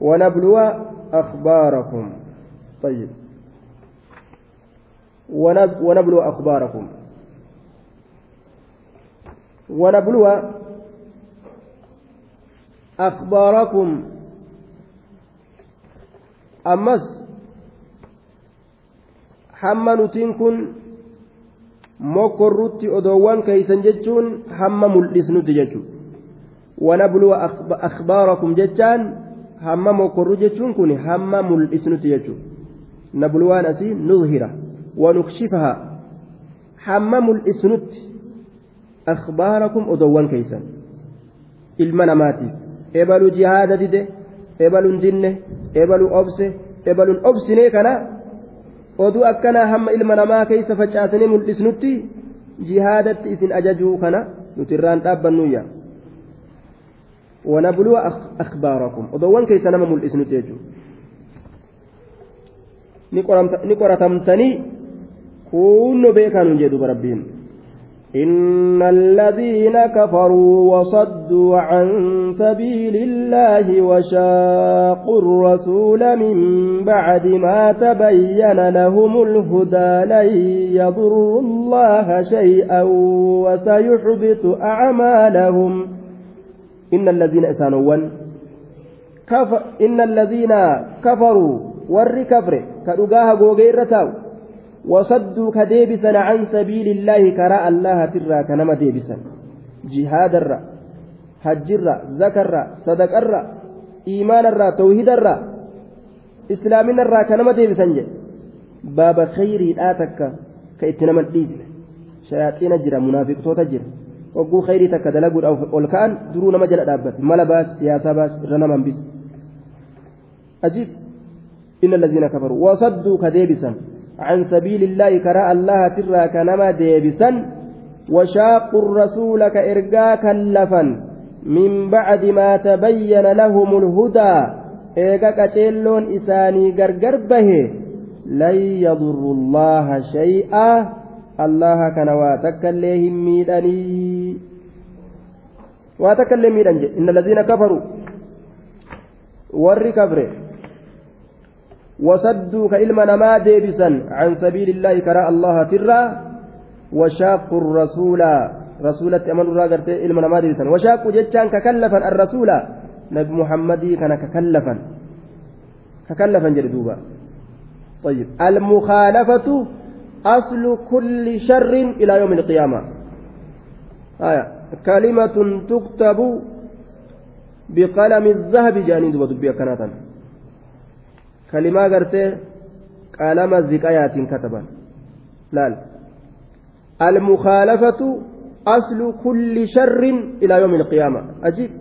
wanabluwa akhbaarakum طيب ونبلو أخباركم ونبلوها أخباركم. أمس. حما نتنكن مكررت أدوان كيسن جتون حما ملسن ونبلو أخباركم جتان حما مكرر جتون كن. حما ملسن نبلوان أسي نظهرة. ونكشفها. حما ملسن الإسنت أخباركم أدوان كيسا المنامات ebalu jihaada dide ebaluun dinne ebalu obse ebaluun obsinee kana oduu akkanaa hamma ilma namaa keessa facaasanii mul'isnutti jihaadatti isin ajajuu kana nuti irraan dhaabbannuyya ونبلو أخباركم أضوان كيس نما ملئس نتيجو نقرتمتني كون بيكانوا جدوا بربين إن الذين كفروا وصدوا عن سبيل الله وشاقوا الرسول من بعد ما تبين لهم الهدى لن يضروا الله شيئا وسيحبط أعمالهم. إن الذين إسانوا كف إن الذين كفروا ور كفر كرقاها غوغيرتاو وصدوا كديبسا عن سبيل الله كراء الله ترى كنما ديبسا. جهاد الرا حج الرا زكى الرا صدق الرا إيمان الرا توحيد الرا إسلام الرا كنما ديبسا باب خيري آتك كإتنما الديزل شياطين جرى منافق توتا جرى وقو خيري تك دلقوا nama jala dhaabbate mala baas siyaasaa baas irra nama hambisa ajiib inna allazina kafaruu wasadduu ka deebisan عن سبيل الله كراء الله ترى كنما ديبسا وشاقوا الرسول كإرقا كلفا من بعد ما تبين لهم الهدى. إيقا كتيلون إساني غرغر به. لن يضروا الله شيئا. الله كان واتكلهم ميداني. واتكلم ميدان إن الذين كفروا. ور كفره. وصدوا كإلما نما ديبسا عن سبيل الله كراء الله ترى وشاقوا الرسول. رسولة أمن الراغرت إلما نما ديبسا. وشاقوا جتشان ككلفا الرسول. نبي محمد كان ككلفا. ككلفا جردوبا. طيب. المخالفة أصل كل شر إلى يوم القيامة. آية. كلمة تكتب بقلم الذهب جانين دوبا دبيا كناتا. Kalimaa gartee qalama ziqayaatiin kataban laal almukaalafatu aslu kulli sharrin ilaa yoomi alqiyaama ajiib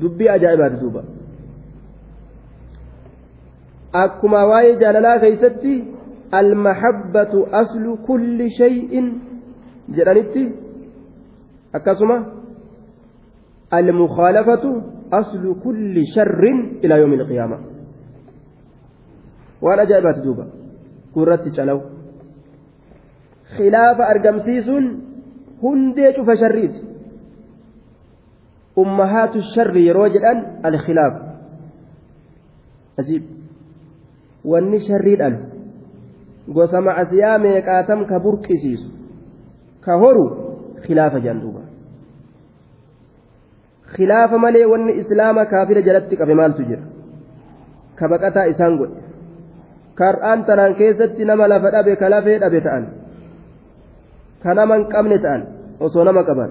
dubbii ajaa'ibaati duuba akkuma waa'ee jaalalaa keeysatti almahabbatu aslu kulli shay'in jedhanitti akkasuma almukaalafatu أصل كل شر إلى يوم القيامة ajaa'ibaati duuba gurratti calawu khilaafa argamsiisuun hundee cufa sharriiti ummahaatu sharri yeroo jedhan alkhilaaf ajiib wanni sharrii dhalu gosa macasiyaa meeqaatam ka burqisiisu ka horu khilaafa malee wanni islaama kaafira jalatti qabe maaltu jira ka baqataa isaan godhe kar'aan tanaan keessatti nama lafa dhabe ka lafee dhabe ta'an ka nama hin qabne ta'an osoo nama qaban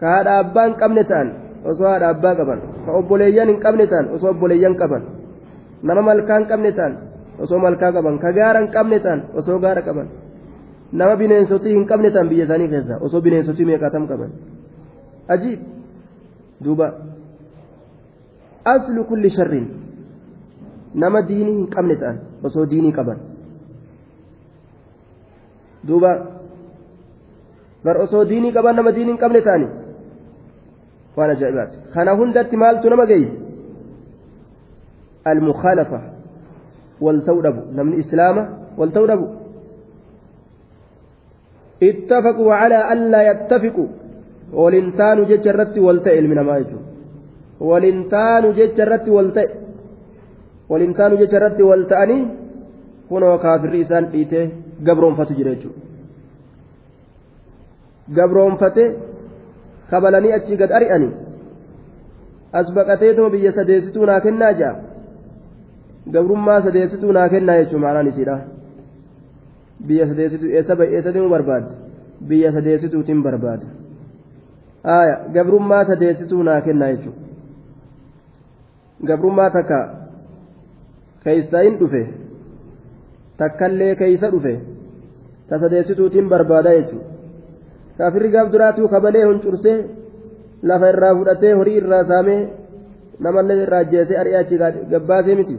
ka haadha abbaa hin qabne ta'an osoo haadha abbaa qaban ka obboleeyyan hin qabne ta'an osoo obboleeyyan qaban nama malkaa hin qabne ta'an osoo malkaa qaban ka gaara hin qabne ta'an osoo gaara qaban nama bineensotii hin qabne ta'an biyya isaanii keessa osoo bineensotii meeqaatam qaban ajiib hin qabne ta'an osoo diinii qaban duuba bar osoo diinii qaban nama diinii hin qabne ta'ani waan ajaa'ibaati kana hundatti maaltu nama geeyse almukhalafa wal ta'uu dhabu namni islaama wal ta'uu dhabu اتفقوا على ألا يتفقوا ولنتانوا جيتش الرت والتئ من ما يجوا ولنتانوا جيتش الرت والتئ ولنتانوا جيتش الرت والتأني كونوا كافر إسان إيته قبرون فتو جريتشو قبرون فتي خبلني أتشي قد أرئني أسبقتيتم بيا سديستونا كنا جا قبرون سديستونا كنا يجو معنا نسيرا biyya sadeessitu eessa deemu barbaadde? Biyya sadeessituutiin barbaada aya gabrummaa sadeessituu naa kennaa jechuudha. Gabrummaa takka keeysa hin dhufe takkallee keeysa dhufe ta sadeessituutiin barbaada jechuudha. Kaafirri gaaf duraatuu kabalee huncursee lafa irraa fudhatee horii irraa saamee namallee irraa ajjeesee ari'ee achi gabbaasee miti.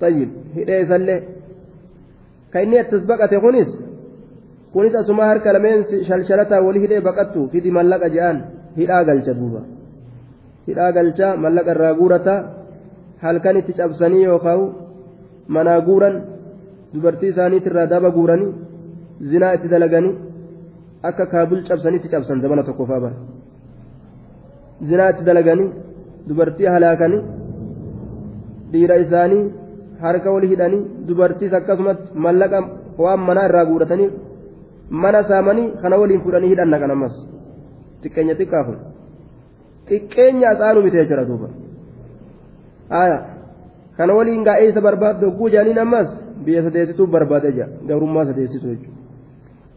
Tayyib hidhee isallee. Ka inni attas baqate kunis kunis asuma harka lameen shalshalataa walii hidhee baqattu fidi mallaqa je'an hidhaa galcha duuba hidhaa galcha mallaqa irraa guurata halkan itti cabsanii yookaan manaa guuran dubartii isaaniitirraa daba guuranii zinaa itti dalaganii akka kaabul cabsanitti cabsan zamana tokko fa'aa bara zinaa itti dalaganii dubartii halaakanii dhiira isaanii harka wali hidhanii dubartiis akkasumatti mallaqa waan manaa irraa guuratanii mana saamanii kana waliin fudhanii hidhan naqan ammas xiqqeenya xiqqaa kun xiqqeenya asaanuu miti jechuudha duuba haya kana waliin gaa'eessa barbaadde hogguu jaaniin ammas biyya sadeessituu barbaade jira gabrummaa sadeessitu jechuudha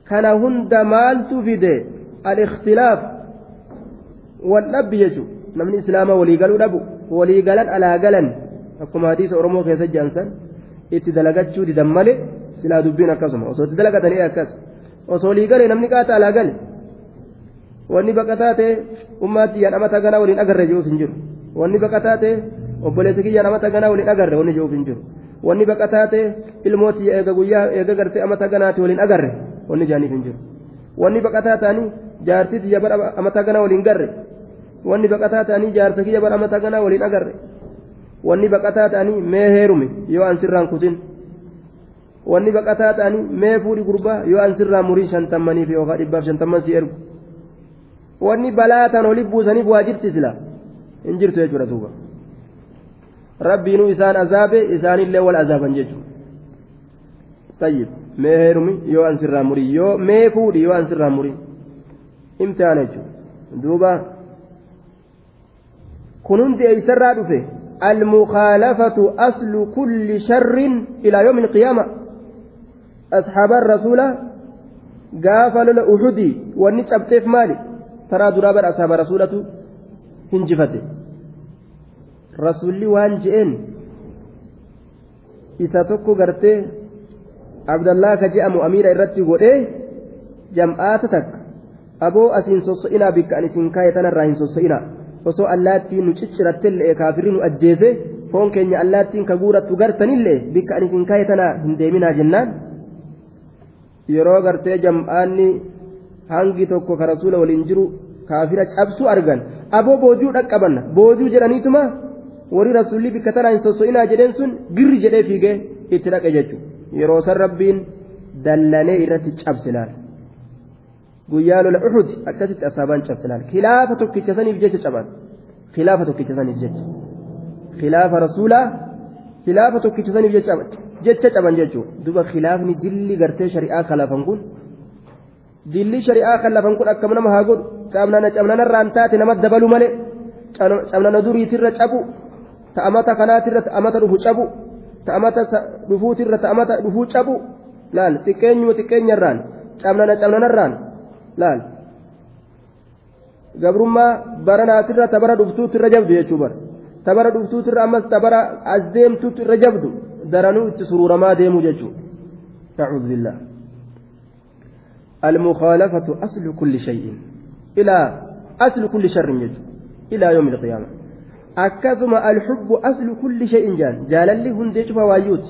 kana hunda maaltu fide al-ikhtilaaf wal dhabbi jechuudha namni islaamaa waliigaluu dhabu waliigalan alaa galan akkuma hadiisa oromoo keessa jaansan itti dalagachuu didan malee silaa dubbiin akkasuma osoo itti dalagatanii akkas osoo waliigale namni qaata alaa gale wanni baqataa ta'e ummaatti yaan amata ganaa waliin agarre jechuuf hin jiru wanni baqataa ta'e obboleessa kiyyaan amata ganaa waliin agarre wanni jechuuf hin jiru wanni baqataa ta'e ilmooti eega guyyaa eega gartee amata ganaati waliin agarre wanni jaaniif hin jiru wanni baqataa ta'anii jaartiis yabar amata ganaa waliin garre wanni baqataa ta'anii jaarsa kiyya bara amata ganaa waliin agarre wanni baqataa ta'anii mee heerume yoo an sirraan kutin wanni baqataa ta'anii mee fuudhi gurbaa yoo an sirraa murii shantammaniif yookaan dhibbaaf shantamman si ergu wanni balaa tan olii buusaniif waa jirti sila hin jirtu jechuudha duuba rabbiinuu isaan azaabe isaanillee wal azaaban jechuudha tayyib mee heerumi yoo an sirraa murii yoo mee fuudhi yoo an sirraa murii imtihaan jechuudha duuba kun hundi eeysarraa dhufe المخالفة أصل كل شر إلى يوم القيامة asxaabaan rasuula gaafa lola uhudii wanni cabxeef maali taraa duraa bara asxaaba rasuulatu hin jifate rasuulli waan je'een isa tokko gartee abdallaa ka je'amu amiira irratti godhee jam'aata takka aboo asiin sosso'inaa bikka ani isin kaa'e tanarraa hin sosso'inaa osoo allaattiin nu cicciratte illee kaafirri nu ajjeese foon keenya allaattiin ka guurattu gartanillee bikka ani isin kaa'e tanaa hin deeminaa jennaan. Yeroo gartee jam'aanni hangi tokko ka rasuula waliin jiru kaafira cabsuu argan. Aboo boojuu dhaqqabanna. Boojuu jedhaniituma warri rasuulli bikka tanaa hin sosso'inaa jedheen sun girri jedhee fiigee itti dhaqe jechuudha. Yeroo san rabbiin dallanee irratti cabse laala. guyyaa lola uxud akkasitti asaabaan cabse laala. Khilaafa tokkicha saniif jecha caban. Khilaafa tokkicha saniif jecha. Khilaafa rasuulaa khilaafa tokkicha saniif jecha caban jechuudha duba khilaafni dilli gartee shari'aa kalafan kun dilli shari'aa kalafan kun akkam nama haa godhu cabnana cabnanarraan taate nama dabalu malee cabnana duriitirra cabu ta'amata kanaatirra ta'amata dhufu cabu ta'amata dhufuutirra ta'amata dhufuu cabu laal xiqqeenyuma xiqqeenyarraan cabnana cabnanarraan laal gabrummaa baranaatirra tabara dhuftuutti irra jabdu jechuu bara tabara dhuftuutti irra ammas tabara as deemtuutti irra jabdu daranuu itti sururamaa deemu jechuu نعوذ بالله. المخالفة أصل كل شيء. إلى أصل كل شر يجو إلى يوم القيامة. أكثم الحب أصل كل شيء جان. جاللي هندج فوايوت.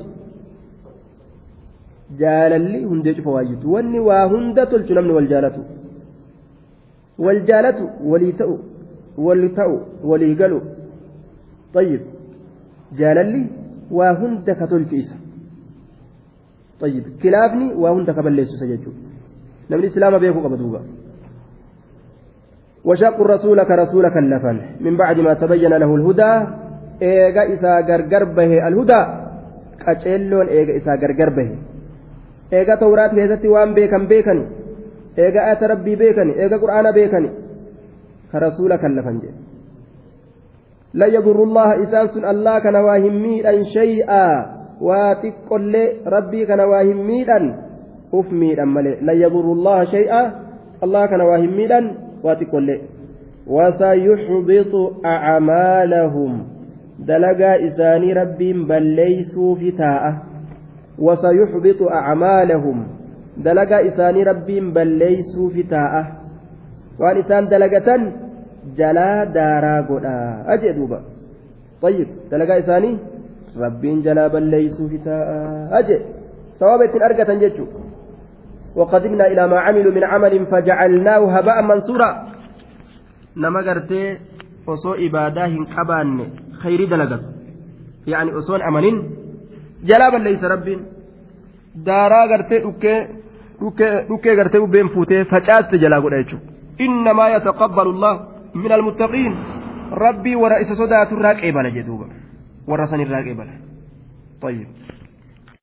جاللي هندج فوايوت. واني وهند تلتنمن والجالة والجالة وليتأو. ولتأو وليقلو. طيب. جاللي وهند كتلتيسا طيب كلابني وهند كبليس سججو. نمن الإسلام بيكو قبدوبا وشق الرسول كرسول كلفا من بعد ما تبين له الهدى إيغا إسا غرغر به الهدى. قچلون إيغا إسا غرغر به. إيغا تورات كيستي وان بيكن بيكن. إيغا آيات ربي بيكن. إيغا قرآن بيكن. كرسول كلفا جي لا يضر الله إسان الله كان واهميدا شيئا. واتقل ربي كان واهميدا أفميدا ملي. لا يضر الله شيئا. الله كان واهميدا واتقل. وسيحبط أعمالهم. دلقا إساني ربي بليسوا في تاء وسيحبط أعمالهم. دلقا إساني ربي بليسوا في تاء وأن دلقة jalaa daaraa godhaa ajee duuba طيب dalagaa isaanii rabbiin jalaa balleeysuu fitaa ajee sababa ittiin argatan jechuu وقدمنا إلى ما عملوا من عمل فجعلناه هباء منصورا نما قرتي osoo ibaadaa hin qabaanne khayrii dalagatu yaani osoon amanin jalaa balleeysa rabbiin daaraa gartee dhukkee dhukkee gartee bubbeen fuutee facaaste jalaa godha jechuudha innamaa yataqabbalu allah isa sodaatu irraa qeebala jedhuuba warra san irraa qeebala طيب